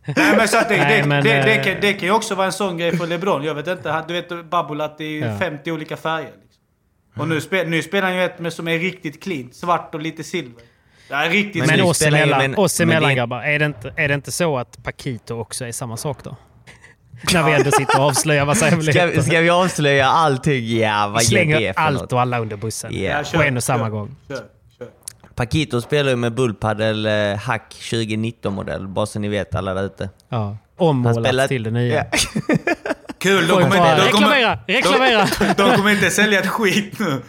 S4: Nej men så att det,
S3: Nej,
S4: det,
S3: men,
S4: det, det,
S3: eh,
S4: kan, det kan ju också vara en sån grej för LeBron. Jag vet inte, du vet det är
S3: Ja.
S4: 50 olika färger. Liksom. Och nu, spel, nu spelar han ju ett med, som är riktigt clean. Svart och lite silver. Det är riktigt
S2: Men
S3: oss emellan,
S2: men-
S3: oss
S2: men det-
S3: emellan grabbar, är det, inte, är det inte så att Paquito också är samma sak då? När vi ändå sitter och avslöjar massa
S2: Ska,
S3: hemligheter.
S2: ska vi avslöja allting? Ja, vad det
S3: Slänger
S2: för
S3: allt
S2: något?
S3: och alla under bussen.
S2: Ja.
S4: Ja, kör,
S3: På en och samma
S4: kör,
S3: gång.
S4: Kör.
S2: Paquito spelar ju med Bullpaddel eh, Hack 2019-modell, bara så ni vet alla där ute.
S3: Ja.
S2: Han
S3: Ommålat
S2: spelar-
S3: till det nya.
S2: Ja.
S4: Kul, de kommer, inte, de, kommer,
S3: reklamera! Reklamera!
S4: de kommer inte sälja ett skit nu.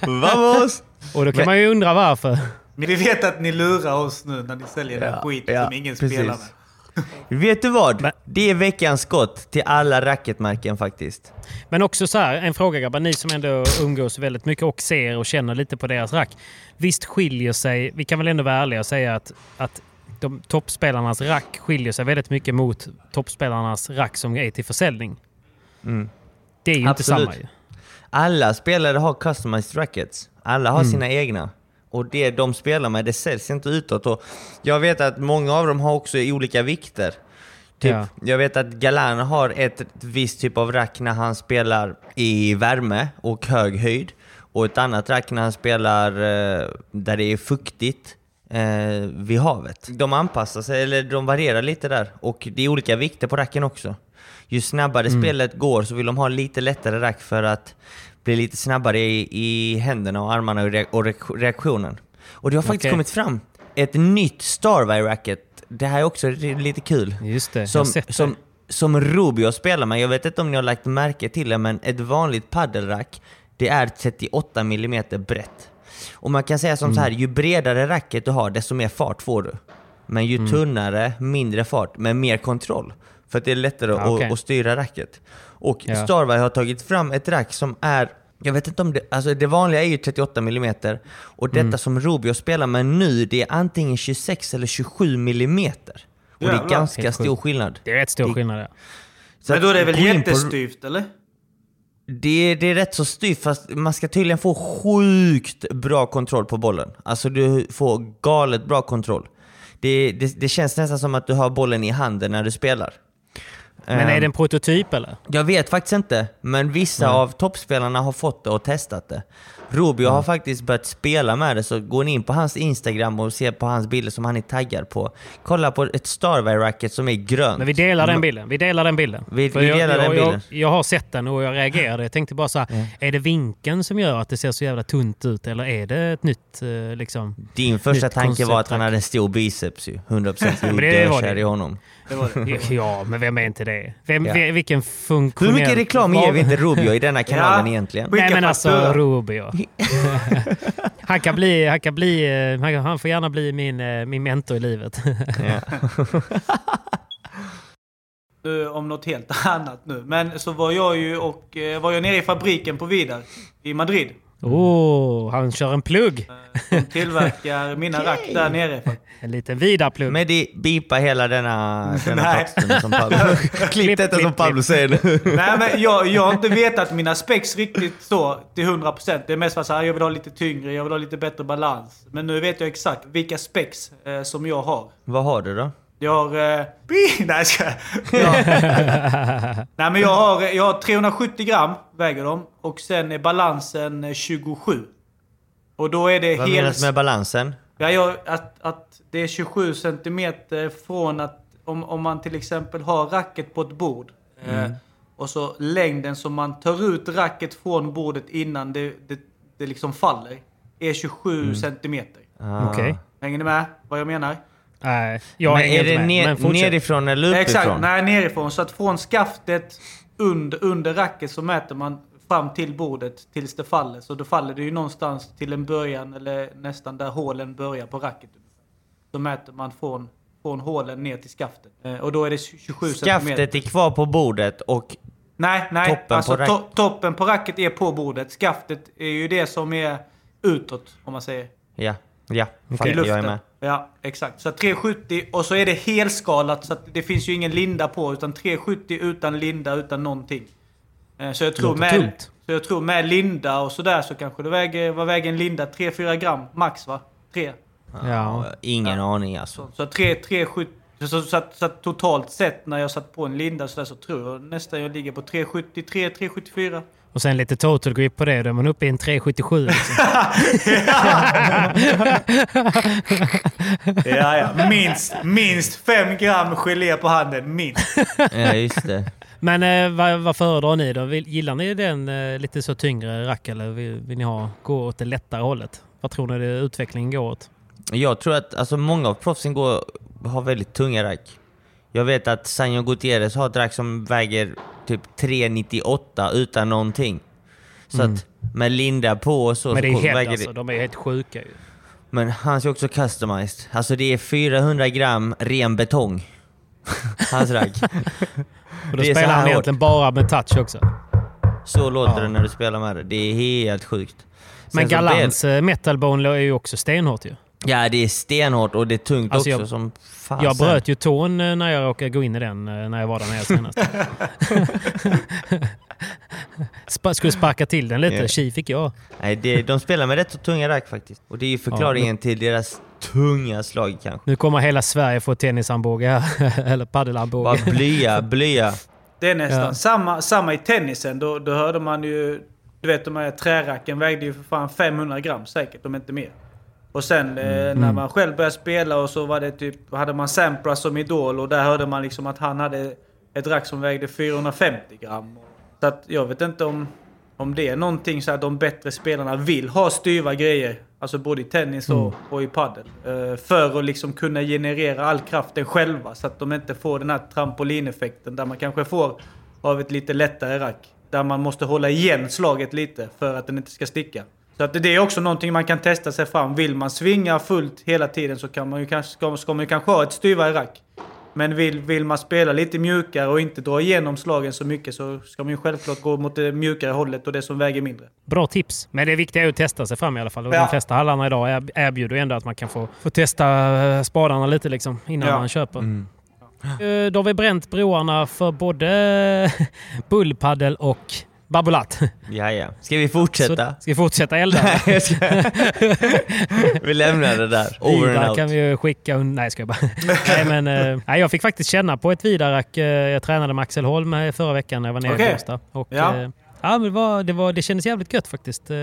S2: Vamos!
S3: Och då kan
S2: Men-
S3: man ju undra varför.
S4: Vi vet att ni lurar oss nu när ni säljer den
S2: Ja,
S4: skit
S2: ja,
S4: som ingen
S2: precis.
S4: spelar med.
S2: Vet du vad?
S3: Men-
S2: Det är veckans skott till alla racketmärken faktiskt.
S3: Men också så här, en fråga grabbar. Ni som ändå umgås väldigt mycket och ser och känner lite på deras rack. Visst skiljer sig, vi kan väl ändå vara ärliga och säga att, att de toppspelarnas rack skiljer sig väldigt mycket mot toppspelarnas rack som är till försäljning.
S2: Mm.
S3: Det är ju inte
S2: Absolut.
S3: samma ju.
S2: Alla spelare har customized rackets. Alla har sina egna. Och det de spelar med, det säljs inte utåt. Och jag vet att många av dem har också olika vikter. Typ,
S3: Ja.
S2: Jag vet att Galan har ett visst typ av rack när han spelar i värme och hög höjd. Och ett annat rack när han spelar eh, där det är fuktigt eh, vid havet. De anpassar sig, eller de varierar lite där. Och det är olika vikter på racken också. Ju snabbare spelet går så vill de ha lite lättare rack för att bli lite snabbare i, i händerna och armarna och, re- och re- reaktionen. Och det har faktiskt
S3: Okej.
S2: kommit fram ett nytt Starwire racket. Det här är också lite kul.
S3: Just det, jag
S2: Som,
S3: har sett det.
S2: som, som Rubio spelar med. Jag vet inte om ni har lagt märke till det, men ett vanligt paddelrack, det är 38 mm brett. Och man kan säga som
S3: Mm.
S2: så här, ju bredare racket du har, desto mer fart får du. Men
S3: Mm.
S2: ju tunnare, mindre fart, men mer kontroll. För att det är lättare
S3: Ja,
S2: att,
S3: okej.
S2: att styra racket. Och
S3: Ja.
S2: Starwire har tagit fram ett rack som är jag vet inte om det, alltså det vanliga är ju 38 mm och detta
S3: Mm.
S2: som Rubio spelar med nu det är antingen 26 eller 27 mm. Och det är ganska stor skillnad.
S3: Det är rätt stor
S2: Det-
S3: skillnad där.
S2: Så
S4: Men då är det väl
S2: på-
S4: jättestyvt eller?
S2: Det, det är rätt så styvt fast man ska tydligen få sjukt bra kontroll på bollen. Alltså du får galet bra kontroll. Det, det, det känns nästan som att du har bollen i handen när du spelar.
S3: Men
S2: Ehm,
S3: är det en prototyp eller?
S2: Jag vet faktiskt inte, men vissa av toppspelarna har fått det och testat det. Rubio har faktiskt börjat spela med det, så går ni in på hans Instagram och ser på hans bilder som han är taggad på. Kolla på ett Starwire-racket som är grönt.
S3: Men vi delar den bilden. Vi delar den bilden.
S2: Vi- vi
S3: jag,
S2: delar
S3: jag,
S2: den bilden.
S3: Jag, jag har sett den och jag reagerade. Jag tänkte bara så här, är det vinkeln som gör att det ser så jävla tunt ut eller är det ett nytt eh, liksom?
S2: Din första tanke var att han hade en stor biceps ju. 100%
S3: men
S2: du
S3: det var det.
S2: i honom.
S4: Det var det.
S3: Ja, men vem är inte det? Vem,
S2: Ja.
S3: vi- Vilken funktionell...
S2: Hur mycket reklam ger vi inte Rubio i denna kanalen
S4: Ja.
S2: egentligen?
S3: Nej men alltså. Rubio. han kan bli, han kan bli, eh, han, får gärna bli min, eh, min mentor i livet.
S2: Ja.
S4: Nu, om något helt annat nu. Men så var jag ju och eh, var jag nere i fabriken på Vidar i Madrid.
S3: Oh, han kör en plugg.
S4: De tillverkar mina rack där nere.
S3: En liten vidarplugg.
S2: Men det bipa hela denna, denna
S4: Nej.
S2: texten som Pablo... Klipp detta som Pablo säger nu.
S4: Nej men jag, jag har inte vetat mina specs riktigt så till 100%. Det är mest bara så här, jag vill ha lite tyngre, jag vill ha lite bättre balans. Men nu vet jag exakt vilka specs eh, som jag har.
S2: Vad har du då?
S4: Jag har... Eh, bi- nej, jag ska, jag, Nej men jag har, jag har 370 gram, väger de. Och sen är balansen eh, 27. Och då är det
S2: Vad
S4: hel...
S2: menas med balansen?
S4: Ja, jag, att, att det är 27 centimeter från att om, om man till exempel har racket på ett bord. Eh, och så längden som man tar ut racket från bordet innan det, det, det liksom faller. Är 27 centimeter.
S2: Ah.
S3: Okej.
S4: Hänger ni med vad jag menar?
S3: Nej, jag
S2: Men är
S3: inte
S2: det
S3: med.
S2: ner,
S3: Men
S2: nerifrån eller uppifrån?
S4: Exakt, nej nerifrån. Så att från skaftet under, under racket så mäter man fram till bordet tills det faller. Så då faller det ju någonstans till en början eller nästan där hålen börjar på racket. Så mäter man från, från hålen ner till skaftet. Eh, och då är det 27 centimeter.
S2: Skaftet är kvar på bordet och
S4: Nej, nej.
S2: toppen
S4: alltså
S2: på
S4: to- toppen på racket är på bordet. Skaftet är ju det som är utåt, om man säger.
S2: ja, ja,
S4: I
S2: fattar, jag är
S4: luften.
S2: med.
S4: Ja, exakt. Så 370 och så är det helskalat så att det finns ju ingen linda på. Utan 370 utan linda, utan någonting. Eh, Så jag tror, med,
S3: tungt.
S4: så jag tror med linda och sådär så kanske det väger, vad väger en linda? 3-4 gram max va? 3.
S3: Ja.
S2: Ingen aning alltså.
S4: Så, så 3, 370. Så, så, att, så att totalt sett när jag satt på en linda så, där, så tror jag nästan jag ligger på 373, 374.
S3: Och sen lite total grip på det. Då är man uppe i en 377. Liksom.
S4: Ja, ja. Minst, minst 5 gram gelé på handen. Minst.
S2: Ja, just det.
S3: Men eh, vad, vad föredrar ni då? Vill, gillar ni den eh, lite så tyngre rack eller vill, vill ni ha, gå åt det lättare hållet? Vad tror ni det, utvecklingen går åt?
S2: Jag tror att alltså, många av proffsen går, har väldigt tunga rack. Jag vet att Sanjo Gutierrez har ett rack som väger typ 398 utan någonting. Så att med linda på och så...
S3: Mm. Men det är
S2: väger
S3: alltså, de är helt sjuka ju.
S2: Men hans är också customized. Alltså det är 400 gram ren betong. hans rack.
S3: Och då
S2: Det
S3: spelar han
S2: hårt.
S3: egentligen bara med touch också.
S2: Så låter
S3: Ja.
S2: det när du spelar med det. Det är helt sjukt.
S3: Men
S2: Sen
S3: Galans eh, metalbone är ju också stenhårt ju.
S2: Ja, det är stenhårt och det är tungt
S3: Alltså,
S2: också
S3: jag-
S2: som fasen.
S3: Jag bröt ju tån eh, när jag råkade gå in i den eh, när jag var där nere senast. Spa- skulle sparka till den lite.
S2: Ja.
S3: Tji fick jag.
S2: Nej, det, de spelar med rätt så tunga rack faktiskt. Och det är ju förklaringen till deras tunga slag kanske.
S3: Nu kommer hela Sverige få tennisarmbåge här. Eller paddelarmbåge.
S2: Bara blya, blya.
S4: Det är nästan
S3: Ja.
S4: samma, samma i tennisen. Då, då hörde man ju... Du vet de här träracken vägde ju för fan 500 gram säkert, om inte mer. Och sen eh,
S3: Mm.
S4: när man själv började spela och så var det typ... Hade man Sampras som idol och där hörde man liksom att han hade ett rack som vägde 450 gram. Så att jag vet inte om, om det är någonting så att de bättre spelarna vill ha styva grejer. Alltså både i tennis och,
S3: Mm.
S4: och i padel. Eh, för att liksom kunna generera all kraften själva så att de inte får den här trampolineffekten där man kanske får av ett lite lättare rack. Där man måste hålla igen slaget lite för att den inte ska sticka. Så att det är också någonting man kan testa sig fram. Vill man svinga fullt hela tiden så kan man ju kanske, ska, ska man ju kanske ha ett styvare rack. Men vill, vill man spela lite mjukare och inte dra igenom slagen så mycket så ska man ju självklart gå mot det mjukare hållet och det som väger mindre.
S3: Bra tips. Men det viktiga är att testa sig fram i alla fall. Och
S4: Ja.
S3: De flesta hallarna idag er- erbjuder ju ändå att man kan få, få testa eh, spadarna lite liksom, innan
S4: Ja.
S3: man köper. Eh, Då har vi bränt broarna för både bullpaddel och babolat.
S2: Ja, ja. Ska vi fortsätta?
S3: Så ska vi fortsätta elda?
S2: Jag ska- vi lämnar det där. Over and
S3: Vidar
S2: out.
S3: kan vi ju skicka Nej, ska jag bara. nej, men, eh, nej, jag fick faktiskt känna på ett Vidarack. Eh, jag tränade med Axel Holm eh, förra veckan när jag var nere
S4: Okej.
S3: i Båstad. Och,
S4: Ja.
S3: ja, men det, var, det, var, det kändes jävligt gött faktiskt. Eh,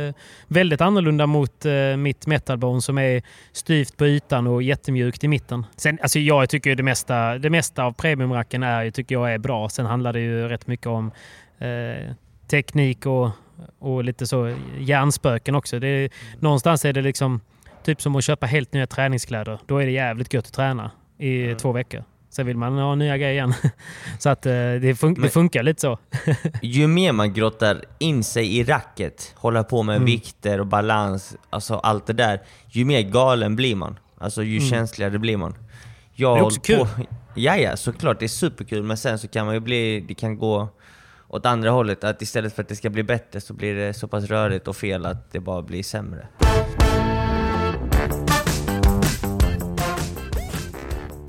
S3: väldigt annorlunda mot eh, mitt metalbone som är styvt på ytan och jättemjukt i mitten. Sen, alltså jag tycker ju det mesta, det mesta av premiumracken är, tycker jag är bra. Sen handlar det ju rätt mycket om eh, teknik och, och lite så hjärnspöken också. Det är, någonstans är det liksom typ som att köpa helt nya träningskläder. Då är det jävligt gött att träna i
S2: Mm.
S3: två veckor. Sen vill man ha nya grejer igen. så att eh, det, fun- det
S2: Men-
S3: funkar lite så.
S2: Ju mer man grottar in sig i racket, håller på med
S3: Mm.
S2: vikter och balans, alltså allt det där, ju mer galen blir man. Alltså ju
S3: Mm.
S2: känsligare blir man. Jag
S3: Det är också
S2: hållit På, ja, ja, såklart. Det är superkul, men sen så kan man ju bli, det kan gå åt andra hållet. Att istället för att det ska bli bättre så blir det så pass rörigt och fel att det bara blir sämre.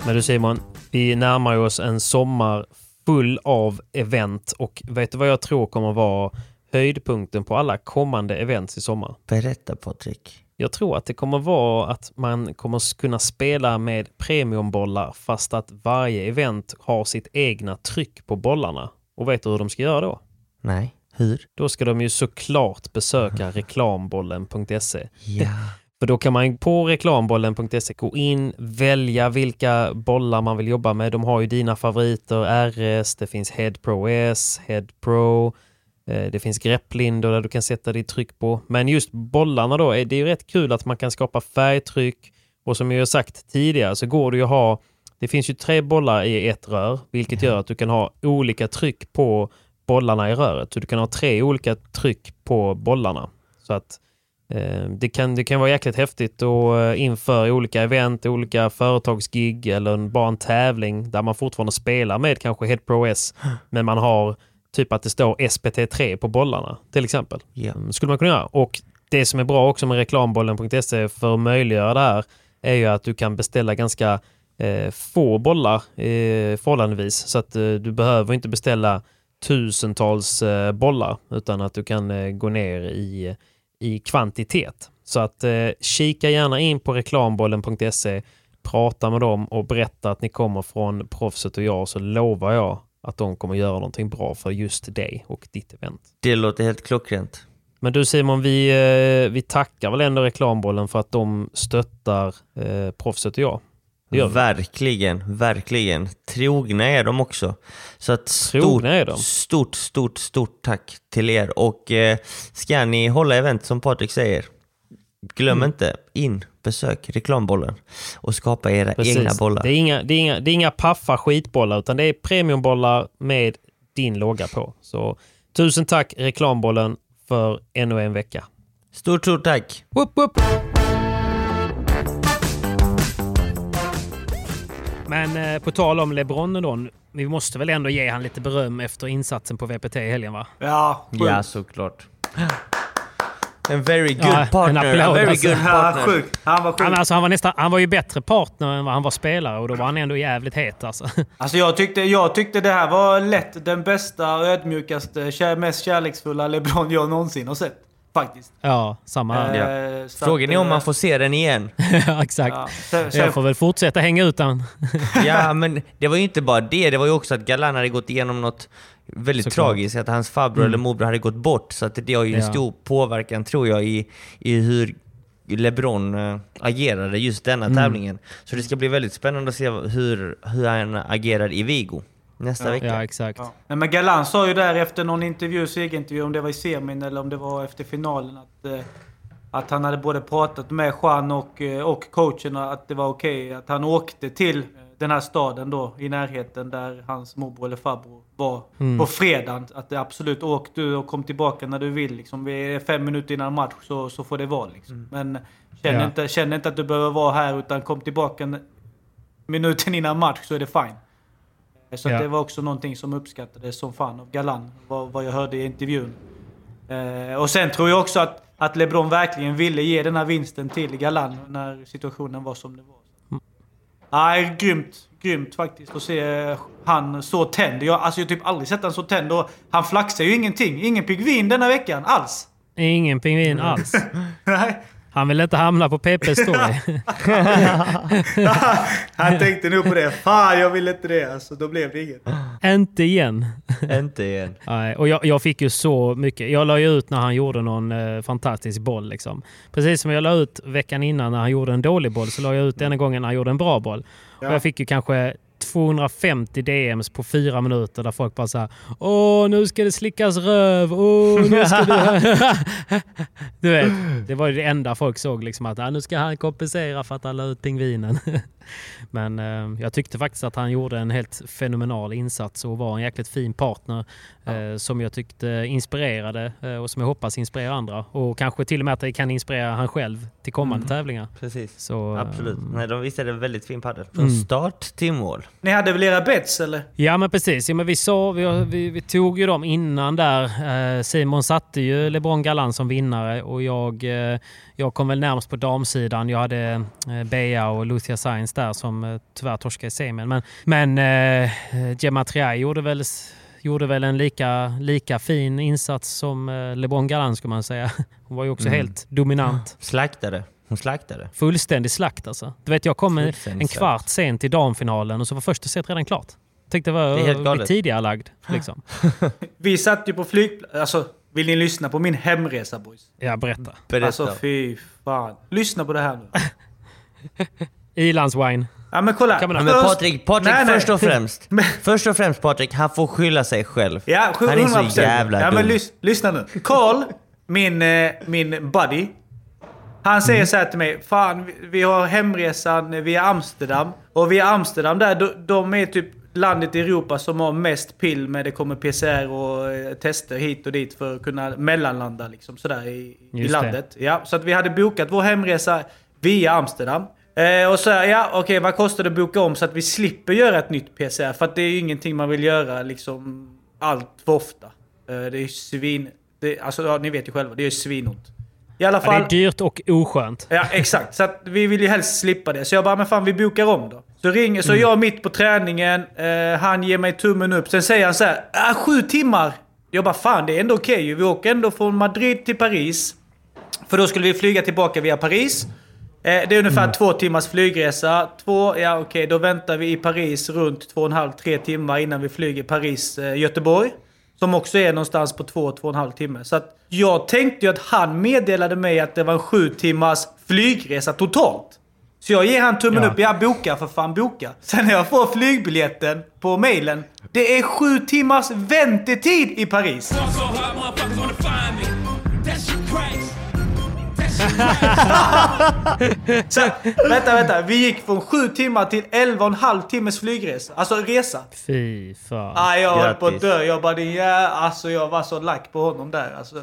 S6: Men du Simon, vi närmar oss en sommar full av event och vet du vad jag tror kommer vara höjdpunkten på alla kommande events i sommar?
S2: Berätta Patrik.
S6: Jag tror att det kommer vara att man kommer kunna spela med premiumbollar fast att varje event har sitt egna tryck på bollarna. Och vet du hur de ska göra då?
S2: Nej, hur?
S6: Då ska de ju såklart besöka reklambollen.se.
S2: Ja.
S6: För då kan man på reklambollen.se gå in, välja vilka bollar man vill jobba med. De har ju dina favoriter, RS, det finns Head Pro S, Head Pro, eh, det finns grepplindor där du kan sätta ditt tryck på. Men just bollarna då, är det är ju rätt kul att man kan skapa färgtryck och som jag sagt tidigare så går det ju att ha, det finns ju tre bollar i ett rör, vilket gör att du kan ha olika tryck på bollarna i röret. Så du kan ha tre olika tryck på bollarna. Så att Eh, Det kan, det kan vara jäkligt häftigt och eh, inför olika event, olika företagsgig eller en, bara en tävling där man fortfarande spelar med kanske Head Pro S men man har typ att det står SPT3 på bollarna till exempel.
S2: Ja.
S6: Mm, skulle man kunna göra. Och det som är bra också med reklambollen.se för att möjliggöra det här är ju att du kan beställa ganska få bollar eh, förhållandevis så att eh, du behöver inte beställa tusentals eh, bollar utan att du kan eh, gå ner i i kvantitet. Så att eh, kika gärna in på reklambollen.se, prata med dem och berätta att ni kommer från Proffset och jag så lovar jag att de kommer göra någonting bra för just dig och ditt event.
S2: Det låter helt klockrent.
S6: Men du Simon, vi, eh, vi tackar väl ändå reklambollen för att de stöttar eh, Proffset och jag.
S2: Verkligen, verkligen. Trogna är de också. Så att stort,
S6: Trogna är de.
S2: stort, stort, stort tack till er. Och eh, ska ni hålla event som Patrik säger, glöm
S6: Mm.
S2: inte in, besök reklambollen och skapa era
S6: Precis.
S2: egna bollar.
S6: Det är, inga, det, är inga, det är inga paffa skitbollar utan det är premiumbollar med din logga på. Så tusen tack reklambollen för ännu en vecka.
S2: Stort, stort tack!
S6: Whoop, whoop.
S3: Men eh, på tal om LeBron då. Vi måste väl ändå ge han lite beröm efter insatsen på VPT i helgen va?
S4: Ja, sjukt.
S2: Ja, såklart. En very good
S3: Ja, en
S2: partner. A
S3: applåd,
S2: very
S3: alltså.
S2: good
S4: Ja,
S2: partner.
S4: sjukt. Han var sjuk.
S3: alltså, han, var nästan, han var ju bättre partner än vad han var spelare och då var han ändå jävligt het alltså.
S4: Alltså jag tyckte, jag tyckte det här var lätt den bästa, ödmjukaste, mest kärleksfulla LeBron jag någonsin har sett. Faktiskt.
S3: Ja, samma.
S4: Eh, så
S2: Frågan är om
S4: eh,
S2: man får se den igen.
S3: Ja, exakt.
S4: Ja, sen, sen,
S3: Jag får väl fortsätta hänga ut han.
S2: Ja, men det var ju inte bara det. Det var ju också att Galan hade gått igenom något väldigt
S3: Såklart.
S2: tragiskt. Att hans farbror eller morbror hade gått bort. Så att det har ju en
S3: Ja.
S2: stor påverkan, tror jag, i, i hur LeBron äh, agerade just denna
S3: Mm.
S2: tävlingen. Så det ska bli väldigt spännande att se hur, hur han agerar i Vigo nästa vecka.
S3: Ja, exakt.
S4: ja. Nej, men Galan sa ju där efter någon intervju, segerintervju, om det var i semin eller om det var efter finalen, att, eh, att han hade både pratat med Juan och, eh, och coachen att det var okej. att han åkte till eh, den här staden då i närheten där hans morbror eller farbror var på fredagen. Att det absolut åk du och kom tillbaka när du vill. Liksom. Vi är fem minuter innan match så, så får det vara. Liksom. Men känn,
S3: Ja.
S4: inte, känn inte att du behöver vara här utan kom tillbaka minuten innan match så är det fine. Så
S3: Ja.
S4: det var också någonting som uppskattades som fan av Galan, vad, vad jag hörde i intervjun. Eh, och sen tror jag också att, att LeBron verkligen ville ge den här vinsten till Galan när situationen var som det var. Nej, grymt. Grymt faktiskt att se han så tänd. Jag, alltså jag har typ aldrig sett han så tänd. Och han flaxar ju ingenting. Ingen pingvin denna veckan alls.
S3: Ingen pingvin alls.
S4: Nej.
S3: Han vill inte hamna på Pepes story.
S4: han tänkte nog på det. Fan, jag vill inte det. Alltså, då blev det inget.
S3: inte igen.
S2: Inte igen.
S3: Nej, och jag, jag fick ju så mycket. Jag la ju ut när han gjorde någon eh, fantastisk boll. Liksom. Precis som jag la ut veckan innan när han gjorde en dålig boll så la jag ut denna gången när han gjorde en bra boll. Och jag fick ju kanske 250 DMs på fyra minuter där folk bara såhär Åh, nu ska det slickas röv. Åh, nu ska du... du vet, det var ju det enda folk såg liksom att ah, nu ska han kompensera för att han la ut pingvinen. Men eh, jag tyckte faktiskt att han gjorde en helt fenomenal insats och var en jäkligt fin partner eh, som jag tyckte inspirerade eh, och som jag hoppas inspirerar andra. Och kanske till och med att det kan inspirera han själv till kommande tävlingar.
S2: Precis.
S3: Så, eh,
S2: Absolut. Nej, de visade en väldigt fin padel. Från
S3: Mm.
S2: start till mål.
S4: Ni hade väl era bets eller?
S3: Ja men precis. Ja, men vi, sa, vi, vi, vi tog ju dem innan där. Eh, Simon satte ju LeBron Galan som vinnare och jag, eh, jag kom väl närmast på damsidan. Jag hade eh, Bea och Lucia Sainz där som eh, tyvärr torskade i semin. Men, men eh, Gemma Triay gjorde väl, gjorde väl en lika, lika fin insats som eh, LeBron Galan skulle man säga. Hon var ju också helt dominant.
S2: Slaktade. Hon slaktade.
S3: Fullständig slakt alltså. Du vet jag kom en, kvart sent till damfinalen och så var första set redan klart. Tänkte det var
S2: Det
S3: eh,
S2: galet.
S3: tidigare lagd. Liksom.
S4: Vi satt ju på flygplatsen. Alltså, vill ni lyssna på min hemresa boys?
S3: Ja, berätta.
S2: Berätta.
S4: Alltså fy fan. Lyssna på det här nu.
S3: Ilandswine.
S4: Ja men kolla.
S3: Kan man-
S2: Ja, men Patrik, Patrik
S4: Nej, nej.
S2: först och främst.
S4: Men-
S2: Först och främst Patrik, han får skylla sig själv.
S4: Ja,
S2: han är
S4: 100%.
S2: så jävla
S4: ja,
S2: dum.
S4: men lys lyssna nu. Carl, min, eh, min buddy. Han säger så här till mig. Fan, vi, har hemresan via Amsterdam. Och via Amsterdam där, de, de är typ landet i Europa som har mest pill med det kommer PCR och eh, tester hit och dit för att kunna mellanlanda liksom sådär i, i
S3: det.
S4: landet. Ja, så att vi hade bokat vår hemresa via Amsterdam. Eh, och så här, ja okej vad kostar det att boka om så att vi slipper göra ett nytt PCR? För att det är ju ingenting man vill göra liksom allt för ofta. Eh, det är ju svin... Det, alltså ja, ni vet ju själva, det är ju svinont. I alla
S3: Ja,
S4: fall...
S3: det är dyrt och oskönt.
S4: Ja, exakt. Så att vi vill ju helst slippa det. Så jag bara, men fan vi bokar om då. Så ringer, så jag mitt på träningen, eh, han ger mig tummen upp. Sen säger han så här, ah, sju timmar. Jag bara, fan det är ändå okej ju. Vi åker ändå från Madrid till Paris. För då skulle vi flyga tillbaka via Paris. Eh, det är ungefär två timmars flygresa. Två, ja okej, då väntar vi i Paris runt två och en halv, tre timmar innan vi flyger Paris-Göteborg. som också är någonstans på två, två och en halv timme. Så att jag tänkte ju att han meddelade mig att det var en sju timmars flygresa totalt. Så jag ger han tummen
S3: Ja.
S4: upp. Jag bokar för fan, boka. Sen när jag får flygbiljetten på mailen. Det är sju timmars väntetid i Paris.
S7: Fall
S4: Så, vänta, vänta. Vi gick från sju timmar till elva och en halv timmes flygresa. Alltså resa.
S3: Fy fan.
S4: Ah, jag höll på att dö. Jag bara, din jä... Alltså jag var så lack på honom där. Alltså,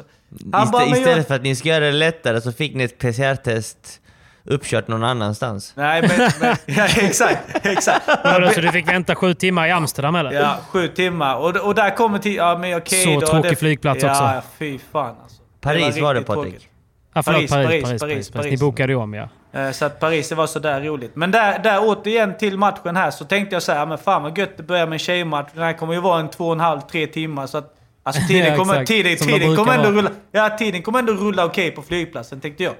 S4: han
S2: Istä,
S4: bara,
S2: istället
S4: jag...
S2: för att ni ska göra det lättare så fick ni ett PCR-test uppkört någon annanstans.
S4: Nej, men... men ja, exakt, exakt.
S3: Vadå, så du fick vänta sju timmar i Amsterdam eller?
S4: Ja, sju timmar. Och, och där kommer till... Ja, men okej
S3: Så
S4: då.
S3: tråkig
S4: det,
S3: flygplats
S4: ja,
S3: också.
S4: Ja, fy fan alltså.
S2: Paris var det
S4: riktigt
S2: Patrik.
S3: Förlåt,
S4: Paris,
S3: Paris,
S4: Paris,
S3: Paris, Paris. Ni bokade om ja.
S4: Eh, Så att Paris, det var sådär roligt. Men där, där återigen till matchen här så tänkte jag så här, men fan vad gött det börjar med en tjejmatch. Den här kommer ju vara en två och en halv, tre timmar. Så att, alltså tiden kommer, tiden, tiden kommer ändå rulla, ja, tiden kommer ändå rulla okej på flygplatsen tänkte jag.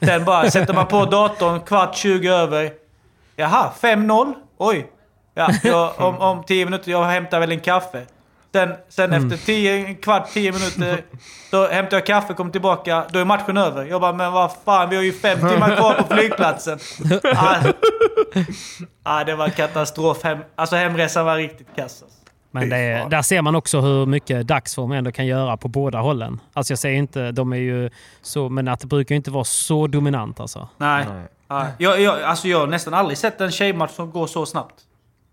S4: Sen bara sätter man på datorn, kvart 20 över. Jaha, 5-0? Oj. Ja, jag, om, om 10 minuter, jag hämtar väl en kaffe. Sen, sen
S3: Mm.
S4: efter 10, en kvart, 10 minuter, då hämtar jag kaffe, kommer tillbaka, då är matchen över. Jag bara, men vad fan, vi har ju fem timmar kvar på flygplatsen. Ah, ah, det var katastrof. Hem, alltså hemresan var riktigt kass. Alltså.
S3: Men det, där ser man också hur mycket dagsform ändå kan göra på båda hållen. Alltså jag säger inte, de är ju så, men att det brukar inte vara så dominant alltså.
S4: Nej. Ah, jag, jag, alltså jag har nästan aldrig sett en tjejmatch som går så snabbt.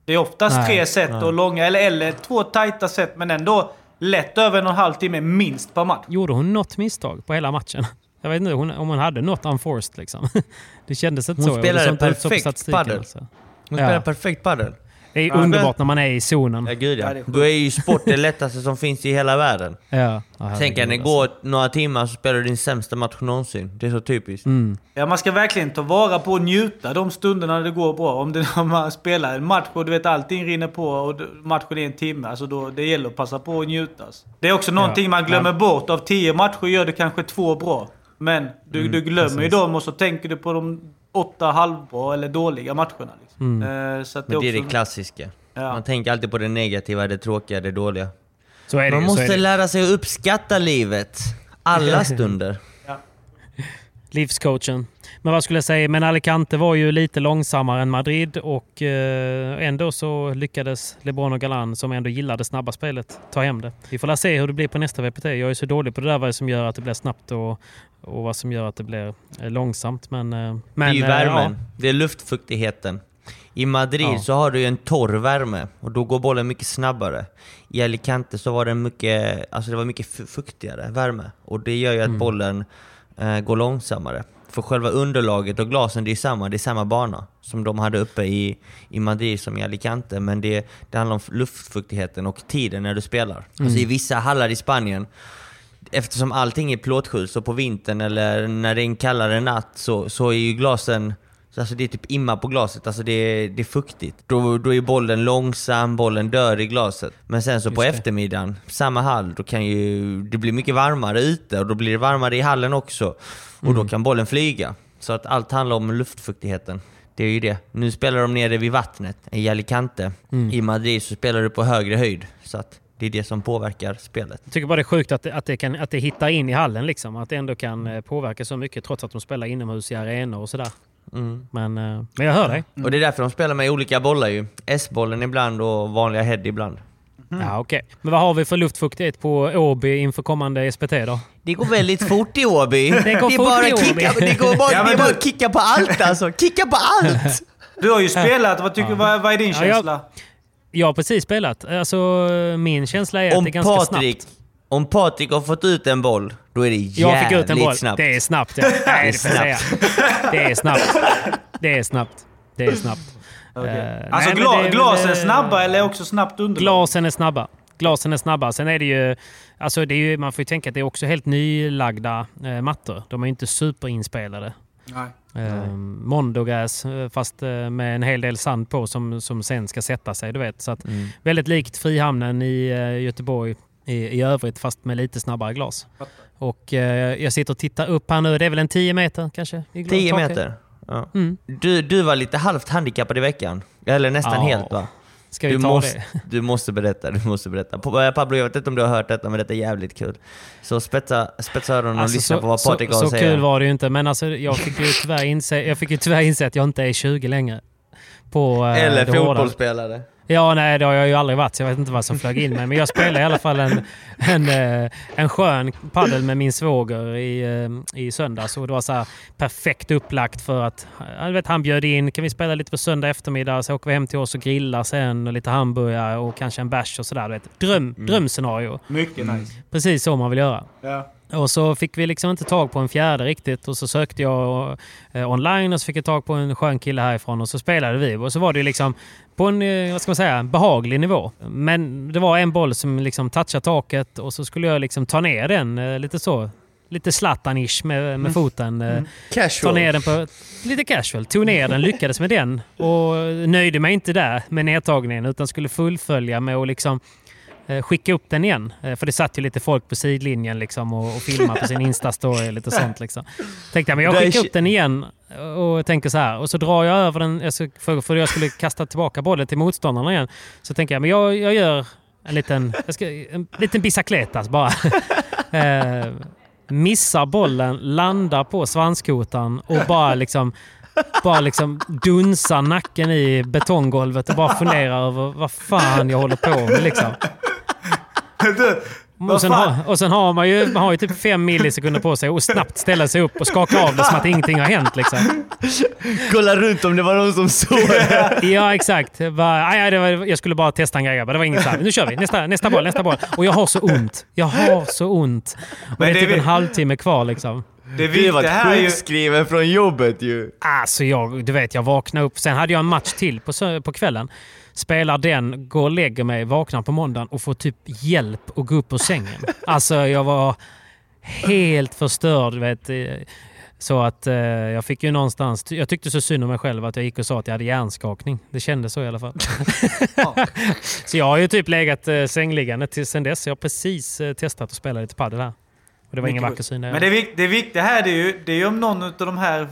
S4: Det är oftast
S3: Nej,
S4: tre set och långa, eller, eller två tajta set, men ändå lätt över en och en halv timme minst per match.
S3: Gjorde hon något misstag på hela matchen? Jag vet inte hon, om hon hade något unforced liksom. Det kändes inte
S2: Hon
S3: så.
S2: Spelade
S3: ut så på
S2: perfekt padel.
S3: alltså.
S2: Hon
S3: Ja.
S2: spelar perfekt padel.
S3: Det är
S4: Ja,
S3: underbart när man är i zonen.
S2: Ja gud
S4: Ja,
S2: Då är ju sport det lättaste som finns i hela världen.
S3: Ja.
S2: Tänk
S3: herregud,
S2: att det går några timmar så spelar du din sämsta match någonsin. Det är så typiskt.
S3: Mm.
S4: Ja, man ska verkligen ta vara på och njuta de stunderna det går bra. Om, det, om man spelar en match och du vet allting rinner på och matchen är en timme. Alltså då, det gäller att passa på och njuta. alltså. Det är också någonting
S3: Ja.
S4: man glömmer bort. Av tio matcher gör du kanske två bra. Men du, du glömmer ju dem och så tänker du på de åtta halvbra eller dåliga matcherna. Liksom. Eh, så att
S2: Men det är
S4: också-
S2: det klassiska.
S4: Ja.
S2: Man tänker alltid på det negativa, det tråkiga, det dåliga.
S3: Så är det
S2: Man
S3: ju, så är
S2: måste
S3: det.
S2: lära sig att uppskatta livet. Alla stunder.
S3: Livscoachen. Men vad skulle jag säga? Men Alicante var ju lite långsammare än Madrid och eh, ändå så lyckades LeBron och Galan, som ändå gillade snabba spelet, ta hem det. Vi får se hur det blir på nästa VPT. Jag är så dålig på det där vad som gör att det blir snabbt och, och vad som gör att det blir eh, långsamt. Men, eh, men
S2: det är ju
S3: eh,
S2: värmen. Det är luftfuktigheten. I Madrid
S3: Ja.
S2: så har du en torr värme och då går bollen mycket snabbare. I Alicante så var det mycket, alltså det var mycket fu- fuktigare värme och det gör ju att
S3: Mm.
S2: bollen eh, går långsammare. För själva underlaget och glasen, det är samma, det är samma bana som de hade uppe i, i Madrid som i Alicante. Men det, det handlar om luftfuktigheten och tiden när du spelar. Alltså i vissa hallar i Spanien eftersom allting är plåtskjul, så på vintern eller när det är en kallare natt så, så är ju glasen Alltså det är typ imma på glaset, alltså det är, det är fuktigt. Då, då är bollen långsam, bollen dör i glaset. Men sen så på
S3: det.
S2: eftermiddagen, samma hall, då kan ju det bli mycket varmare ute och då blir det varmare i hallen också. Och då kan bollen flyga. Så att allt handlar om luftfuktigheten. Det är ju det. Nu spelar de nere vid vattnet i Alicante. I Madrid så spelar du på högre höjd. Så att det är det som påverkar spelet.
S3: Jag tycker bara det är sjukt att, det- att, det, kan, att det hittar in i hallen. Liksom. Att det ändå kan eh, påverka så mycket trots att de spelar inomhus i arenor och sådär.
S2: Mm.
S3: Men, eh, men jag hör dig.
S2: Och det är därför de spelar med olika bollar ju. S-bollen ibland och vanliga head ibland.
S3: Ja, okej. Men vad har vi för luftfuktighet på Åby inför kommande SPT då?
S2: Det går väldigt fort i Åby.
S3: går
S2: är
S3: fort
S2: bara
S3: i Åby.
S2: Kicka, det går bara,
S4: Ja,
S2: det är bara kicka på allt alltså. Kicka på allt!
S4: Du har ju spelat. Vad, tycker, vad, vad är din
S3: Ja,
S4: känsla?
S3: Jag har precis spelat. Alltså, min känsla är att
S2: Om
S3: det är ganska
S2: Patrik,
S3: snabbt.
S2: om Patrik har fått ut en boll, då är det jävligt
S3: Jag fick ut en boll.
S2: snabbt.
S3: Det är snabbt. Ja. Nej, det jag säga.
S2: snabbt.
S3: Det är snabbt. Det är snabbt. Det är snabbt. Eh,
S4: Alltså
S3: nej,
S4: gla,
S3: det är
S4: glasen
S3: eh,
S4: snabba eller också snabbt underlag?
S3: Glasen är snabba. Glasen är snabba. Sen är det ju... Alltså det är ju man får ju tänka att det är också helt nylagda eh, mattor. De är ju inte superinspelade.
S4: Nej.
S3: Eh, Mondogas, eh, fast eh, med en hel del sand på som, som sen ska sätta sig. Du vet. Så att,
S2: Mm.
S3: Väldigt likt Frihamnen i eh, Göteborg i, i övrigt, fast med lite snabbare glas. Och eh, jag sitter och tittar upp här nu. Det är väl en 10 meter kanske? i glas-
S2: 10
S3: taket.
S2: meter. Ja.
S3: Mm.
S2: Du, du var lite halvt handikappad i veckan. Eller nästan
S3: Ja.
S2: helt va?
S3: Ska vi
S2: Du
S3: ta
S2: måste,
S3: det?
S2: du måste berätta, du måste berätta. Eh, Pablo, jag vet inte om du har hört detta, men detta är jävligt kul. Så spetsa, spetsa öronen och
S3: Alltså,
S2: lyssna
S3: så,
S2: på vad
S3: så,
S2: Patrik har
S3: så
S2: att säga.
S3: kul var det ju inte, men alltså, jag, fick ju tyvärr inse, jag fick ju tyvärr inse att jag inte är 20 längre. På, eh,
S2: Eller fotbollsspelare.
S3: Ja, nej, det har jag ju aldrig varit, så jag vet inte vad som flög in mig. Men jag spelade i alla fall en, en, eh, en skön paddel med min svåger i, eh, i söndags. Och det var så här perfekt upplagt för att vet, han bjöd in, kan vi spela lite på söndag eftermiddag, så åker vi hem till oss och grillar sen och lite hamburgare och kanske en bärs och sådär. Dröm, Drömscenario.
S4: Mycket nice.
S3: Precis så man vill göra.
S4: Ja.
S3: Och så fick vi liksom inte tag på en fjärde riktigt och så sökte jag eh, online och så fick jag tag på en skön kille härifrån och så spelade vi. Och så var det ju liksom på en, eh, vad ska man säga, behaglig nivå. Men det var en boll som liksom touchade taket och så skulle jag liksom ta ner den eh, lite så. Lite Zlatan-ish med, med foten. eh, Ta
S2: Casual.
S3: ner den på... Lite casual. Tog ner den, lyckades med den och nöjde mig inte där med nedtagningen utan skulle fullfölja med att liksom skicka upp den igen. Eh, För det satt ju lite folk på sidlinjen liksom och, och filmade på sin Insta-story och lite sånt. Liksom. Tänkte jag, men jag skickar upp den igen och tänker så här. Och så drar jag över den, alltså, för, för jag skulle kasta tillbaka bollen till motståndarna igen. Så tänker jag, men jag, jag gör en liten, jag ska, en liten bicicletas bara. eh, missar bollen, landar på svanskotan och bara liksom bara liksom dunsar nacken i betonggolvet och bara funderar över vad fan jag håller på med. Liksom.
S4: Du,
S3: Och sen,
S4: fan?
S3: har, och sen har man ju, man har ju typ fem millisekunder på sig att snabbt ställa sig upp och skaka av det som att ingenting har hänt. Liksom.
S2: Kolla runt om det var någon som såg.
S3: Ja, exakt. Bara, aj, aj, det var, jag skulle bara testa en grej. Jag bara, Det var inget. Nu kör vi. Nästa, nästa boll, nästa boll. Och jag har så ont. Jag har så ont. Och det är typ
S4: vi-
S3: en halvtimme kvar liksom.
S4: det
S2: Du har
S4: viktiga här är
S2: varit
S4: ju...
S2: sjukskriven från jobbet ju.
S3: Alltså jag, du vet, jag vaknade upp. Sen hade jag en match till på, på kvällen. Spelar den, går och lägger mig, vaknar på måndagen och får typ hjälp att gå upp ur sängen. Alltså jag var helt förstörd. Vet. eh, Så att eh, jag fick ju någonstans... Jag tyckte så synd om mig själv att jag gick och sa att jag hade hjärnskakning. Det kändes så i alla fall. så jag har ju typ legat eh, sängliggande till sen dess. Jag har precis eh, testat att spela lite padel här. Och det var ingen vacker syn.
S4: Men det, vik- det viktiga här är ju, det är ju om någon av de här eh,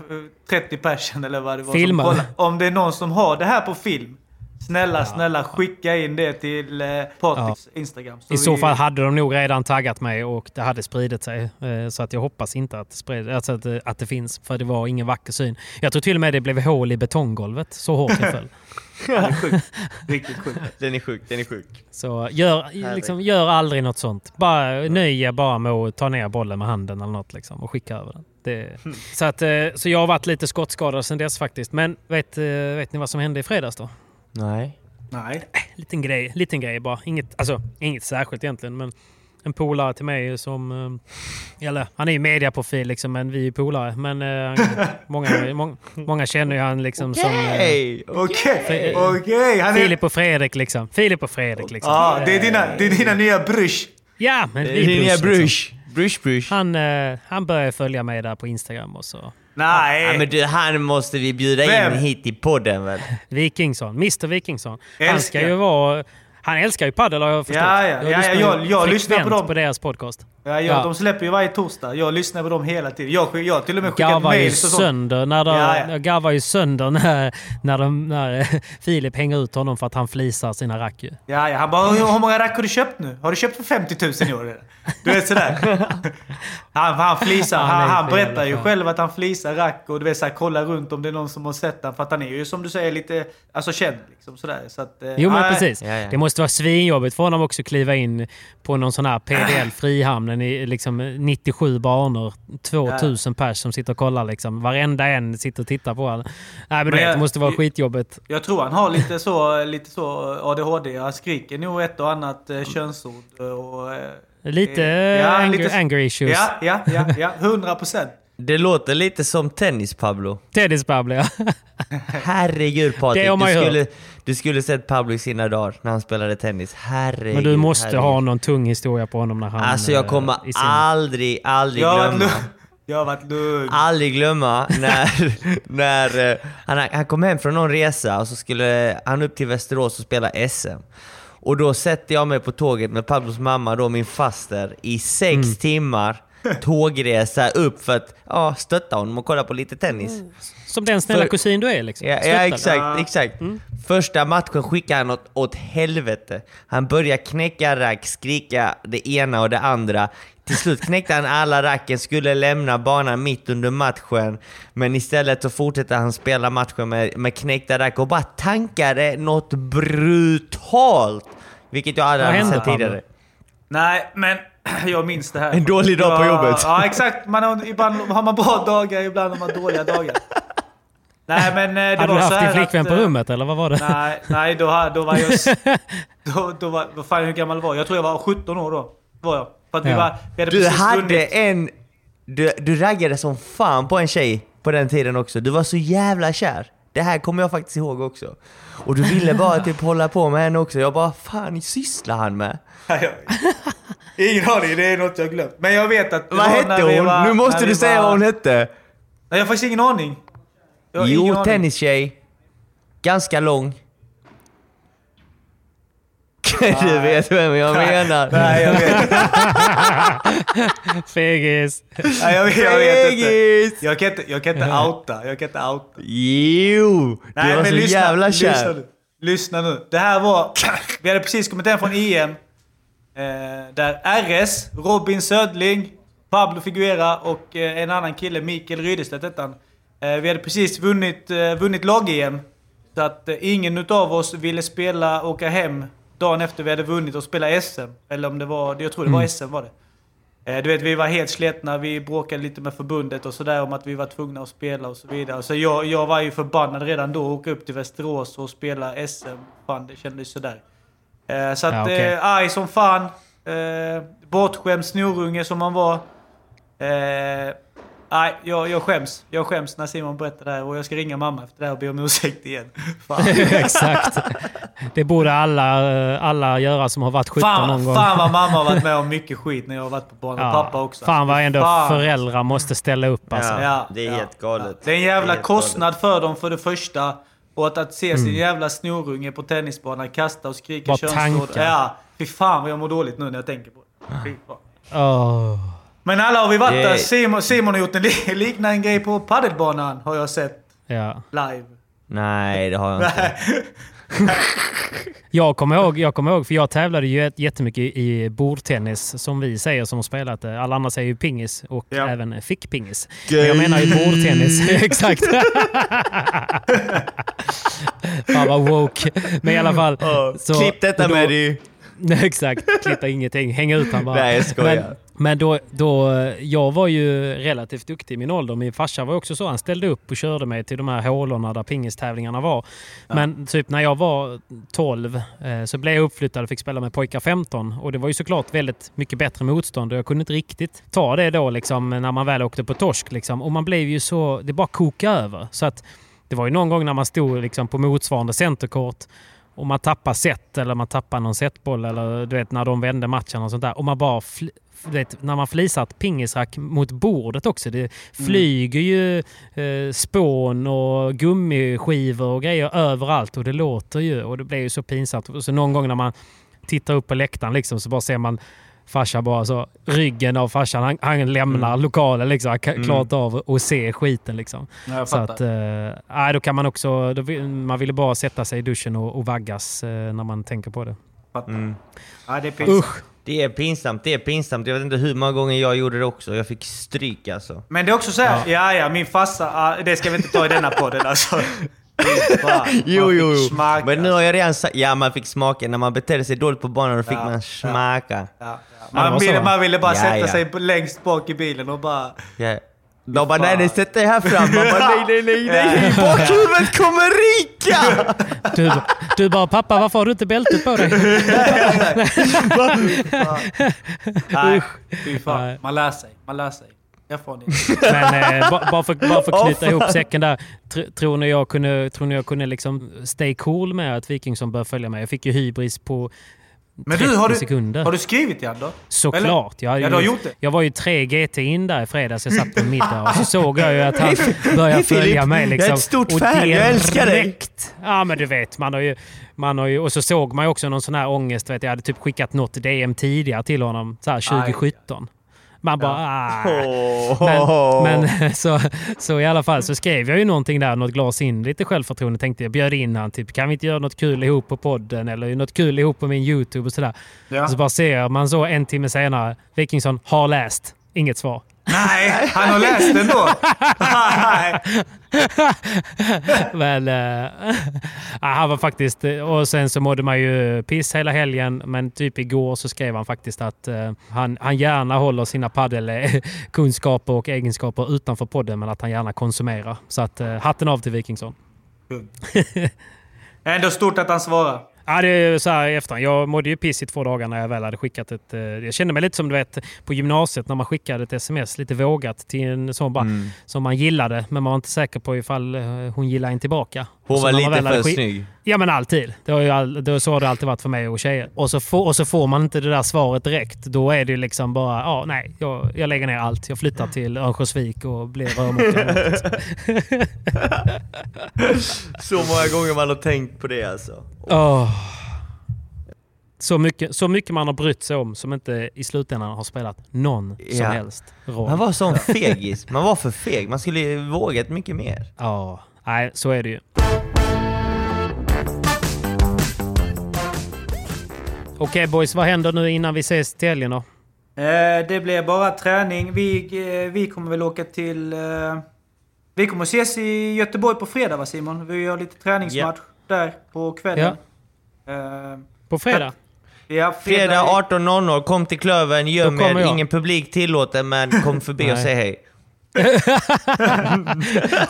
S4: 30 personer eller vad det var
S3: Filmar.
S4: kollar, Om det är någon som har det här på film. Snälla, snälla skicka in det till eh, Patriks Instagram.
S3: I så
S4: vi-
S3: fall hade de nog redan taggat mig och det hade spridit sig. Eh, Så att jag hoppas inte att det, spred, alltså att, det, att det finns. För det var ingen vacker syn. Jag tror till och med det blev hål i betonggolvet. Så hårt jag föll.
S4: Ja, det är sjukt. Riktigt sjukt.
S2: Den är sjuk, den är sjuk.
S3: Så gör, liksom, gör aldrig något sånt. Bara, nöj er bara med att ta ner bollen med handen eller något liksom, och skicka över den. Det, så, att, eh, så jag har varit lite skottskadad sedan dess faktiskt. Men vet, eh, vet ni vad som hände i fredags då?
S2: Nej.
S4: Nej.
S3: Liten grej, liten grej bara. Inget, alltså, inget särskilt egentligen. Men en polare till mig som... eh, Eller, han är ju mediaprofil liksom, men vi är ju polare. Men eh, många, många, många känner ju han liksom som... eh,
S2: Hej!
S4: Okej,
S3: För-
S4: okej. Är...
S3: Filip och Fredrik liksom. Filip och Fredrik liksom.
S4: Ja, det är dina, det är dina nya brush.
S3: Ja, men
S2: Det
S3: vi
S2: är din nya
S3: plus, liksom.
S2: brush. Brush, brush.
S3: Han, eh, han började följa mig där på Instagram och så.
S4: Nej.
S2: Ja, men du, han måste vi bjuda
S4: Vem?
S2: in hit i podden väl?
S3: Vikingsson, Mr Vikingsson. Han ska ju vara... Han älskar ju padel har jag förstått.
S4: Ja, ja, ja, ja, jag- jag lyssnar på dem.
S3: på deras podcast.
S4: Ja, jag,
S3: Ja.
S4: De släpper ju varje torsdag. Jag lyssnar på dem hela tiden. Jag, jag till och med skickat
S3: garvar ju
S4: mails och sånt.
S3: sönder när de,
S4: Ja, ja.
S3: jag garvar ju sönder när, när, de, när Filip hänger ut honom för att han flisar sina rack ju.
S4: Ja, ja. Han bara, hur, många rack har du köpt nu? Har du köpt för 50 000 i år? Du vet sådär. Han, han flisar.
S3: Han
S4: Han, berättar ju själv att han flisar rack och du vet såhär, kolla runt om det är någon som har sett den. För att han är ju som du säger lite, alltså känd liksom sådär. Så att, eh,
S3: Jo men precis.
S2: Ja, ja.
S3: Det måste vara svinjobbigt för honom också att kliva in på någon sån här PDL Frihamnen i liksom 97 banor. 2000 pers som sitter och kollar liksom. Varenda en sitter och tittar på honom. Nej men,
S4: Men
S3: vet,
S4: jag-
S3: det måste vara skitjobbigt.
S4: Jag tror han har lite så, lite så ADHD. Han skriker nog ett och annat eh, könsord. Och, eh,
S3: Lite,
S4: Ja,
S3: anger,
S4: lite-
S3: anger issues.
S4: ja, ja, ja, ja. 100 procent.
S2: Det låter lite som tennis Pablo.
S3: Tennis Pablo ja.
S2: Herregud Patrik, du skulle, du skulle sett Pablo i sina dagar när han spelade tennis. Herregud.
S3: Men du måste
S2: herregud.
S3: ha någon tung historia på honom när han...
S2: Alltså jag
S3: eh,
S2: kommer
S3: sin-
S2: aldrig, aldrig
S4: Jag
S2: glömma.
S4: Jag har varit lugn.
S2: Aldrig glömma när, när eh, han, han kom hem från någon resa och så skulle han upp till Västerås och spela SM. Och då sätter jag mig på tåget med Pablos mamma, då min faster, i sex
S3: Mm.
S2: timmar tågresa upp för att ja, stötta honom och kolla på lite tennis.
S3: Som den snälla
S2: För-
S3: kusin du är liksom.
S2: Ja, ja exakt, exakt. Första matchen skickade han åt, åt helvete. Han började knäcka rack, skrika det ena och det andra. Till slut knäckte han alla racken, skulle lämna banan mitt under matchen. Men istället så fortsatte han spela matchen med, med knäckta rack och bara tankade något brutalt. Vilket jag aldrig hade
S3: hände,
S2: sett tidigare.
S4: Nej, men jag minns det här.
S2: En dålig dag på
S4: Ja,
S2: jobbet.
S4: Ja, exakt. Man har, ibland har man bra dagar, ibland har man dåliga dagar. Nej, men eh, det
S3: Hade
S4: var
S3: du
S4: så
S3: haft
S4: här
S3: din flickvän
S4: att,
S3: på
S4: eh,
S3: rummet eller vad var det?
S4: Nej, nej då, då var jag... Då, då var, vad fan, hur gammal var jag? Jag tror jag var 17 år då. Var jag. För att vi,
S3: Ja.
S4: var, vi hade
S2: Du hade
S4: vunnit.
S2: en... Du, du raggade som fan på en tjej på den tiden också. Du var så jävla kär. Det här kommer jag faktiskt ihåg också. Och du ville bara typ hålla på med henne också. Jag bara, fan sysslar han med?
S4: Ja, jag- Ingen aning, det är något jag glömt. Men jag vet att...
S2: Vad hette
S4: vi
S2: hon?
S4: var-
S2: nu måste du
S4: vi
S2: säga
S4: var-
S2: vad hon hette.
S4: Nej, jag har faktiskt ingen aning. Jag har ingen
S2: Jo,
S4: aning.
S2: tennistjej. Ganska lång. du vet vem jag menar.
S4: Nej, jag vet,
S3: Fegis.
S4: nej, jag, jag vet inte.
S2: Fegis!
S4: Jag kan inte, jag kan inte outa. Jag kan inte outa.
S2: Jo! Du var så jävla
S4: Lyssna
S2: kär.
S4: nu. Lyssna nu. Det här var... Vi hade precis kommit hem från EM. Eh, där RS, Robin Södling, Pablo Figuera och eh, en annan kille, Mikael Rydestedt hette han. Eh, vi hade precis vunnit, eh, vunnit lag-EM. Så att eh, ingen utav oss ville spela, åka hem dagen efter vi hade vunnit och spela SM. Eller om det var, jag tror det var SM var det. Du vet, vi var helt sletna, vi bråkade lite med förbundet och sådär om att vi var tvungna att spela och så vidare. Så jag, jag var ju förbannad redan då åka upp till Västerås och spela SM. Fan, det kändes sådär. Så att,
S3: Ja, okej.
S4: eh, arg som fan. Eh, bortskämd snorunge som man var. Eh, nej, jag, jag skäms. Jag skäms när Simon berättar det här och jag ska ringa mamma efter det här och be om ursäkt igen.
S3: Exakt. Det borde alla, eh, alla göra som har varit 17 någon
S4: fan,
S3: gång.
S4: fan vad mamma har varit med om mycket skit när jag har varit på banan.
S3: Ja.
S4: Pappa också.
S3: Fan vad ändå
S4: Fan.
S3: föräldrar måste ställa upp alltså.
S2: Ja,
S4: Ja,
S2: det är
S4: ja,
S2: helt galet.
S4: Det är en jävla
S2: är
S4: kostnad för dem för det första. Och att, att se
S3: Mm.
S4: sin jävla snorunge på tennisbanan kasta och skrika könsord.
S3: tankar.
S4: Ja, fy fan vad jag mår dåligt nu när jag tänker på det. Fy fan.
S3: Åh.
S4: Men alla har vi varit där. Simon, Simon har gjort en li- liknande grej på padelbanan har jag sett
S3: Ja.
S4: live.
S2: Nej, det har jag inte.
S3: Jag kommer, ihåg, jag kommer ihåg, för jag tävlade ju jät- jättemycket i bordtennis som vi säger som har spelat det. Alla andra säger ju pingis och
S4: Ja.
S3: även fickpingis. Men jag menar ju bordtennis. Exakt. Fan vad woke. Men i alla fall. så-
S2: Klipp detta
S3: då-
S2: med du.
S3: Nej, Exakt, klippa ingenting. Hänga ut han bara.
S2: Nej, jag skojar.
S3: Men, men då, då, jag var ju relativt duktig i min ålder. Min farsa var också så. Han ställde upp och körde mig till de här hålorna där pingistävlingarna var. Men typ när jag var 12 eh, så blev jag uppflyttad och fick spela med pojkar 15. Och det var ju såklart väldigt mycket bättre motstånd och jag kunde inte riktigt ta det då liksom när man väl åkte på torsk. Liksom. Och man blev ju så... Det bara kokade över. Så att det var ju någon gång när man stod liksom på motsvarande centerkort och man tappar set eller man tappar någon setboll eller du vet när de vände matchen och sånt där. Och man bara... Vet, när man flisar ett pingisrack mot bordet också. Det flyger ju eh, spån och gummiskivor och grejer överallt och det låter ju och det blir ju så pinsamt. Och så någon gång när man tittar upp på läktaren liksom, så bara ser man farsa bara så, ryggen av farsan, han, han lämnar lokalen liksom. Han kan klart av att se skiten liksom.
S4: Ja,
S3: Så att, eh, då kan man också, då vill, man ville bara sätta sig i duschen och, och vaggas eh, när man tänker på det.
S4: fattar. Ja, det är pinsamt.
S3: Usch!
S2: Det är pinsamt, det är pinsamt. Jag vet inte hur många gånger jag gjorde det också. Jag fick stryk alltså.
S4: Men det är också så här, ja ja, min farsa, det ska vi inte ta i denna podden alltså.
S2: Jo,
S4: man
S2: jo,
S4: fick
S2: jo.
S4: smaka.
S2: Men nu har jag redan sagt, ja man fick smaka. När man betedde sig dåligt på banan då fick
S4: Ja,
S2: man smaka.
S4: Ja, ja. Man, ville, man ville bara
S2: Ja,
S4: sätta
S2: ja.
S4: sig på, längst bak i bilen och bara...
S2: Ja. De bara nej, nej sätt dig här fram. Man bara nej, nej, nej, nej. I bakhuvudet kommer Rika!
S3: Du, du bara pappa varför har du inte bältet på dig?
S4: Nej, fy fan.
S3: Nej.
S4: Man lär sig. Man lär sig. Erfarenhet.
S3: Men eh, ba- bara för, bara för att knyta ihop säcken där. Tr, tror ni jag kunde, tror ni jag kunde liksom stay cool med att Wikingsson bör följa med? Jag fick ju hybris på
S4: Men
S3: 30
S4: du, har du,
S3: sekunder.
S4: har du skrivit honom då?
S3: Såklart. Jag,
S4: Ja, du har gjort det.
S3: jag var ju 3 GT in där i fredags. Jag satt på middag och så såg jag ju att han började följa mig.
S2: Jag är
S3: Liksom.
S2: ett stort
S3: Och
S2: fan. Jag älskar dig.
S3: Ja, men du vet. Man har ju, man har ju, och så såg man ju också någon sån här ångest. Vet, jag hade typ skickat något DM tidigare till honom, så här 2017. Man bara ah.
S2: Åh.
S3: Men, men så, så i alla fall så skrev jag ju någonting där, något glas in, lite självförtroende. Tänkte jag bjöd in han, typ kan vi inte göra något kul ihop på podden eller något kul ihop på min YouTube och sådär.
S4: Ja.
S3: Och så bara ser man så en timme senare, Wikingsson har läst. Inget svar.
S4: Nej, han har läst den då.
S3: Men ja, han var faktiskt... Och sen så mådde man ju piss hela helgen. Men typ igår så skrev han faktiskt att eh, han, han gärna håller sina paddelkunskaper och egenskaper utanför podden. Men att han gärna konsumerar. Så att eh, hatten av till Wikingsson.
S4: Ändå stort att han svarar.
S3: Ja, det är så här i efterhand. Jag mådde ju piss i två dagar när jag väl hade skickat ett... eh, Jag kände mig lite som du vet på gymnasiet när man skickade ett sms lite vågat till en sån bara,
S2: Mm.
S3: som man gillade. Men man var inte säker på ifall eh, hon gillade en tillbaka.
S2: Hon var lite för snygg.
S3: Ja men alltid. Det, har ju all, det, så har det alltid varit för mig och tjejer. Och så, får, och så får man inte det där svaret direkt. Då är det ju liksom bara, ja nej, jag, jag lägger ner allt. Jag flyttar till Örnsköldsvik och blir rörmokare.
S2: Så många gånger man har tänkt på det alltså.
S3: Åh. Så, mycket, så mycket man har brytt sig om som inte i slutändan har spelat någon som
S2: Ja.
S3: helst roll.
S2: Man var sån fegis. Man var för feg. Man skulle ju vågat mycket mer.
S3: Ja, nej så är det ju. Okej boys, vad händer nu innan vi ses till helgen då?
S4: Eh, det blir bara träning. Vi, eh, vi kommer väl åka till... Eh, vi kommer ses i Göteborg på fredag va Simon? Vi gör lite träningsmatch där på kvällen. Eh,
S3: På fredag?
S4: ja,
S2: Fredag 18.00, kom till Klövern, göm er. Ingen publik tillåten, men kom förbi och säg hej.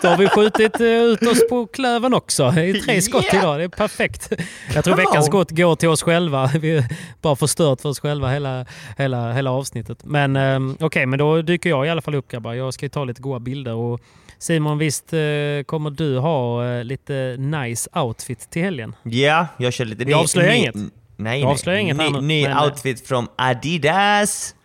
S3: Då har vi skjutit eh, ut oss på klöven också. Det är tre skott
S2: Yeah.
S3: idag. Det är perfekt. Jag tror veckans skott går till oss själva. Vi har bara förstört för oss själva hela, hela, hela avsnittet. Men um, okej, men då dyker jag i alla fall upp grabbar. Jag ska ju ta lite goda bilder. Och Simon, visst eh, kommer du ha eh, lite nice outfit till helgen?
S2: Ja, jag kör lite...
S3: Vi avslöjar inget.
S2: Nej, nej.
S3: avslöjar inget här
S2: ny, ny
S3: men-
S2: outfit från Adidas.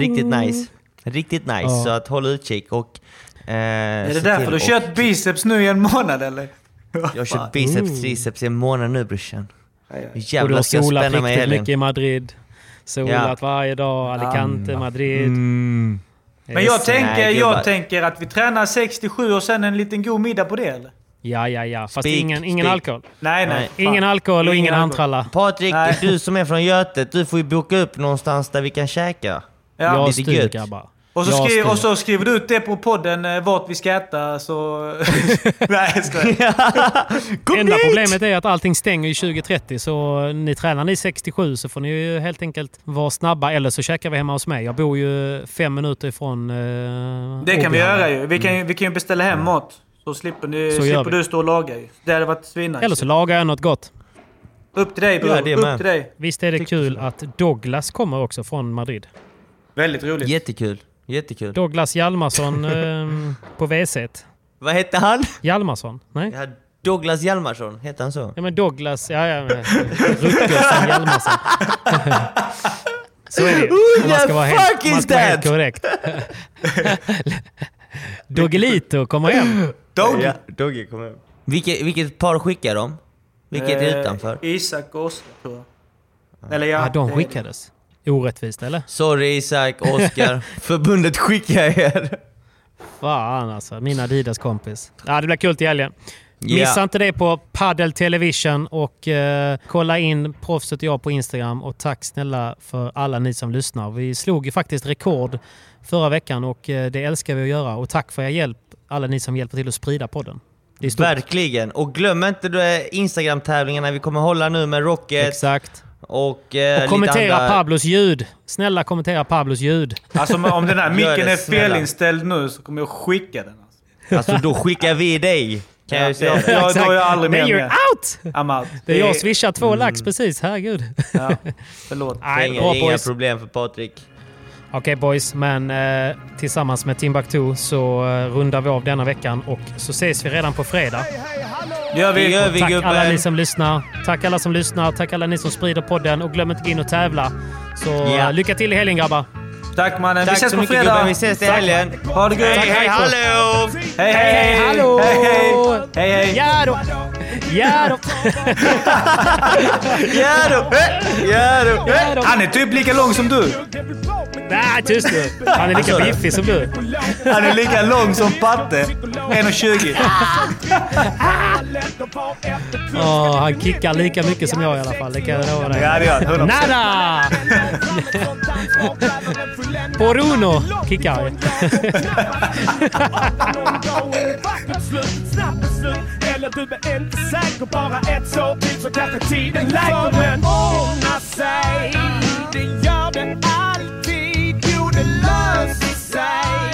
S2: Riktigt nice. Riktigt nice,
S3: Ja.
S2: så att håll utkik och... Eh,
S4: Är det därför du har kört biceps nu i en månad eller?
S2: Jag har kört biceps, triceps i en månad nu brorsan.
S3: Och du
S2: Jävlar
S3: har
S2: ska jag
S3: solat
S2: spänna mig i
S3: riktigt mycket i Madrid. Solat varje dag. Alicante, Madrid.
S2: Mm.
S4: Men jag tänker,
S2: Nej,
S4: jag tänker att vi tränar 67 och sen en liten god middag på det eller?
S3: Ja, ja, ja. Fast
S2: Spik,
S3: ingen, ingen
S2: spik.
S3: alkohol.
S4: Nej, nej. Fan.
S3: Ingen alkohol och
S4: Ingen
S3: ingen handtralla.
S2: Patrik,
S4: Nej.
S2: du som är från Götet, du får ju boka upp någonstans där vi kan käka.
S4: Ja.
S3: Jag styr grabbar.
S4: Och så,
S3: styr.
S4: och så skriver du ut det på podden eh, vart vi ska äta så... Nej, jag skojar.
S2: Kom
S3: Enda
S2: dit!
S3: problemet är att allting stänger i 2030 så ni tränar ni 67 så får ni ju helt enkelt vara snabba eller så käkar vi hemma hos mig. Jag bor ju fem minuter ifrån uh,
S4: Det kan vi göra ju. Vi kan, ju- vi kan ju beställa hem mat. Så slipper, ni,
S3: Så gör
S4: slipper
S3: vi.
S4: du stå och laga ju. Det hade varit svinnice.
S3: Eller så lagar jag något gott.
S4: Upp till dig bror.
S2: Ja,
S4: Upp till dig.
S3: Visst är det kul att Douglas kommer också från Madrid?
S4: Väldigt roligt.
S2: Jättekul. Jättekul.
S3: Douglas Hjalmarsson eh, på WC.
S2: Vad hette han?
S3: Hjalmarsson? Nej?
S2: Ja, Douglas Hjalmarsson, heter han så?
S3: Ja men Douglas, ja ja. Rutgersson Hjalmarsson. Så är det ju. Om man ska vara helt, man ska vara helt korrekt. Doggelito kommer hem.
S4: Dog!
S2: Ja, Dogge kom hem. Vilket, vilket par skickar de? Vilket är
S4: Eh,
S2: utanför?
S4: Isak och Oskar tror jag. Eller ja.
S3: Ja, de
S4: det-
S3: skickades. Orättvist eller?
S2: Sorry Isak, Oskar. Förbundet skickar er.
S3: Fan alltså, min Adidas kompis. Ja, det blir kul till helgen.
S2: Ja.
S3: Missa inte det på Paddle Television och eh, kolla in Proffset och jag på Instagram. Och tack snälla för alla ni som lyssnar. Vi slog ju faktiskt rekord förra veckan och eh, det älskar vi att göra. Och tack för er hjälp, alla ni som hjälper till att sprida podden.
S2: Verkligen. Och glöm inte Instagram-tävlingarna vi kommer hålla nu med Rocket
S3: Exakt.
S2: Och, eh,
S3: Och kommentera
S2: lite andra...
S3: Pablos ljud. Snälla kommentera Pablos ljud.
S4: Alltså om den här micken är felinställd nu så kommer jag skicka den. Alltså.
S2: Alltså då skickar vi dig. Kan jag ju säga.
S4: Ja, då
S3: Exakt.
S4: är jag aldrig
S3: Men
S4: med
S3: you're
S4: mer.
S3: out!
S4: I'm out.
S3: Det är jag swishar två lax precis, herregud.
S4: Ja, förlåt.
S3: Nej,
S2: Inga, inga problem för Patrik.
S3: Okej boys, men eh, tillsammans med Timbuktu så eh, rundar vi av denna veckan och så ses vi redan på fredag.
S4: Gör
S2: Det
S4: vi.
S2: gör vi
S3: Tack
S2: gubben.
S3: alla ni som lyssnar. Tack alla som lyssnar. Tack alla ni som sprider podden och glöm inte gå in och tävla. Så eh, lycka till i helgen grabbar.
S4: Tack mannen.
S2: Tack
S4: vi ses
S2: så
S4: på
S2: mycket
S4: fredag.
S2: gubben, vi ses i helgen.
S4: Ha det gött.
S2: Hej, hej, hallå!
S4: Hej, hej,
S3: hallå!
S4: Hej, hej. Hej.
S3: Ja då! Ja då.
S2: Ja då! Ja då!
S3: Ja då.
S4: Han är typ lika lång som du.
S3: Nej, tyst nu. Han är lika
S2: Alltså.
S3: biffig som du.
S4: Han är lika lång som Patte. 1,20.
S3: Åh, han kickar lika mycket som jag i alla fall. Det kan jag lova dig.
S4: Ja, det gör han. 100%.
S3: Nada! Por uno kickar han.
S7: Eller du är inte säker, bara ett så till så kanske tiden läker Men ordna sig, det gör det alltid Jo, det löser sig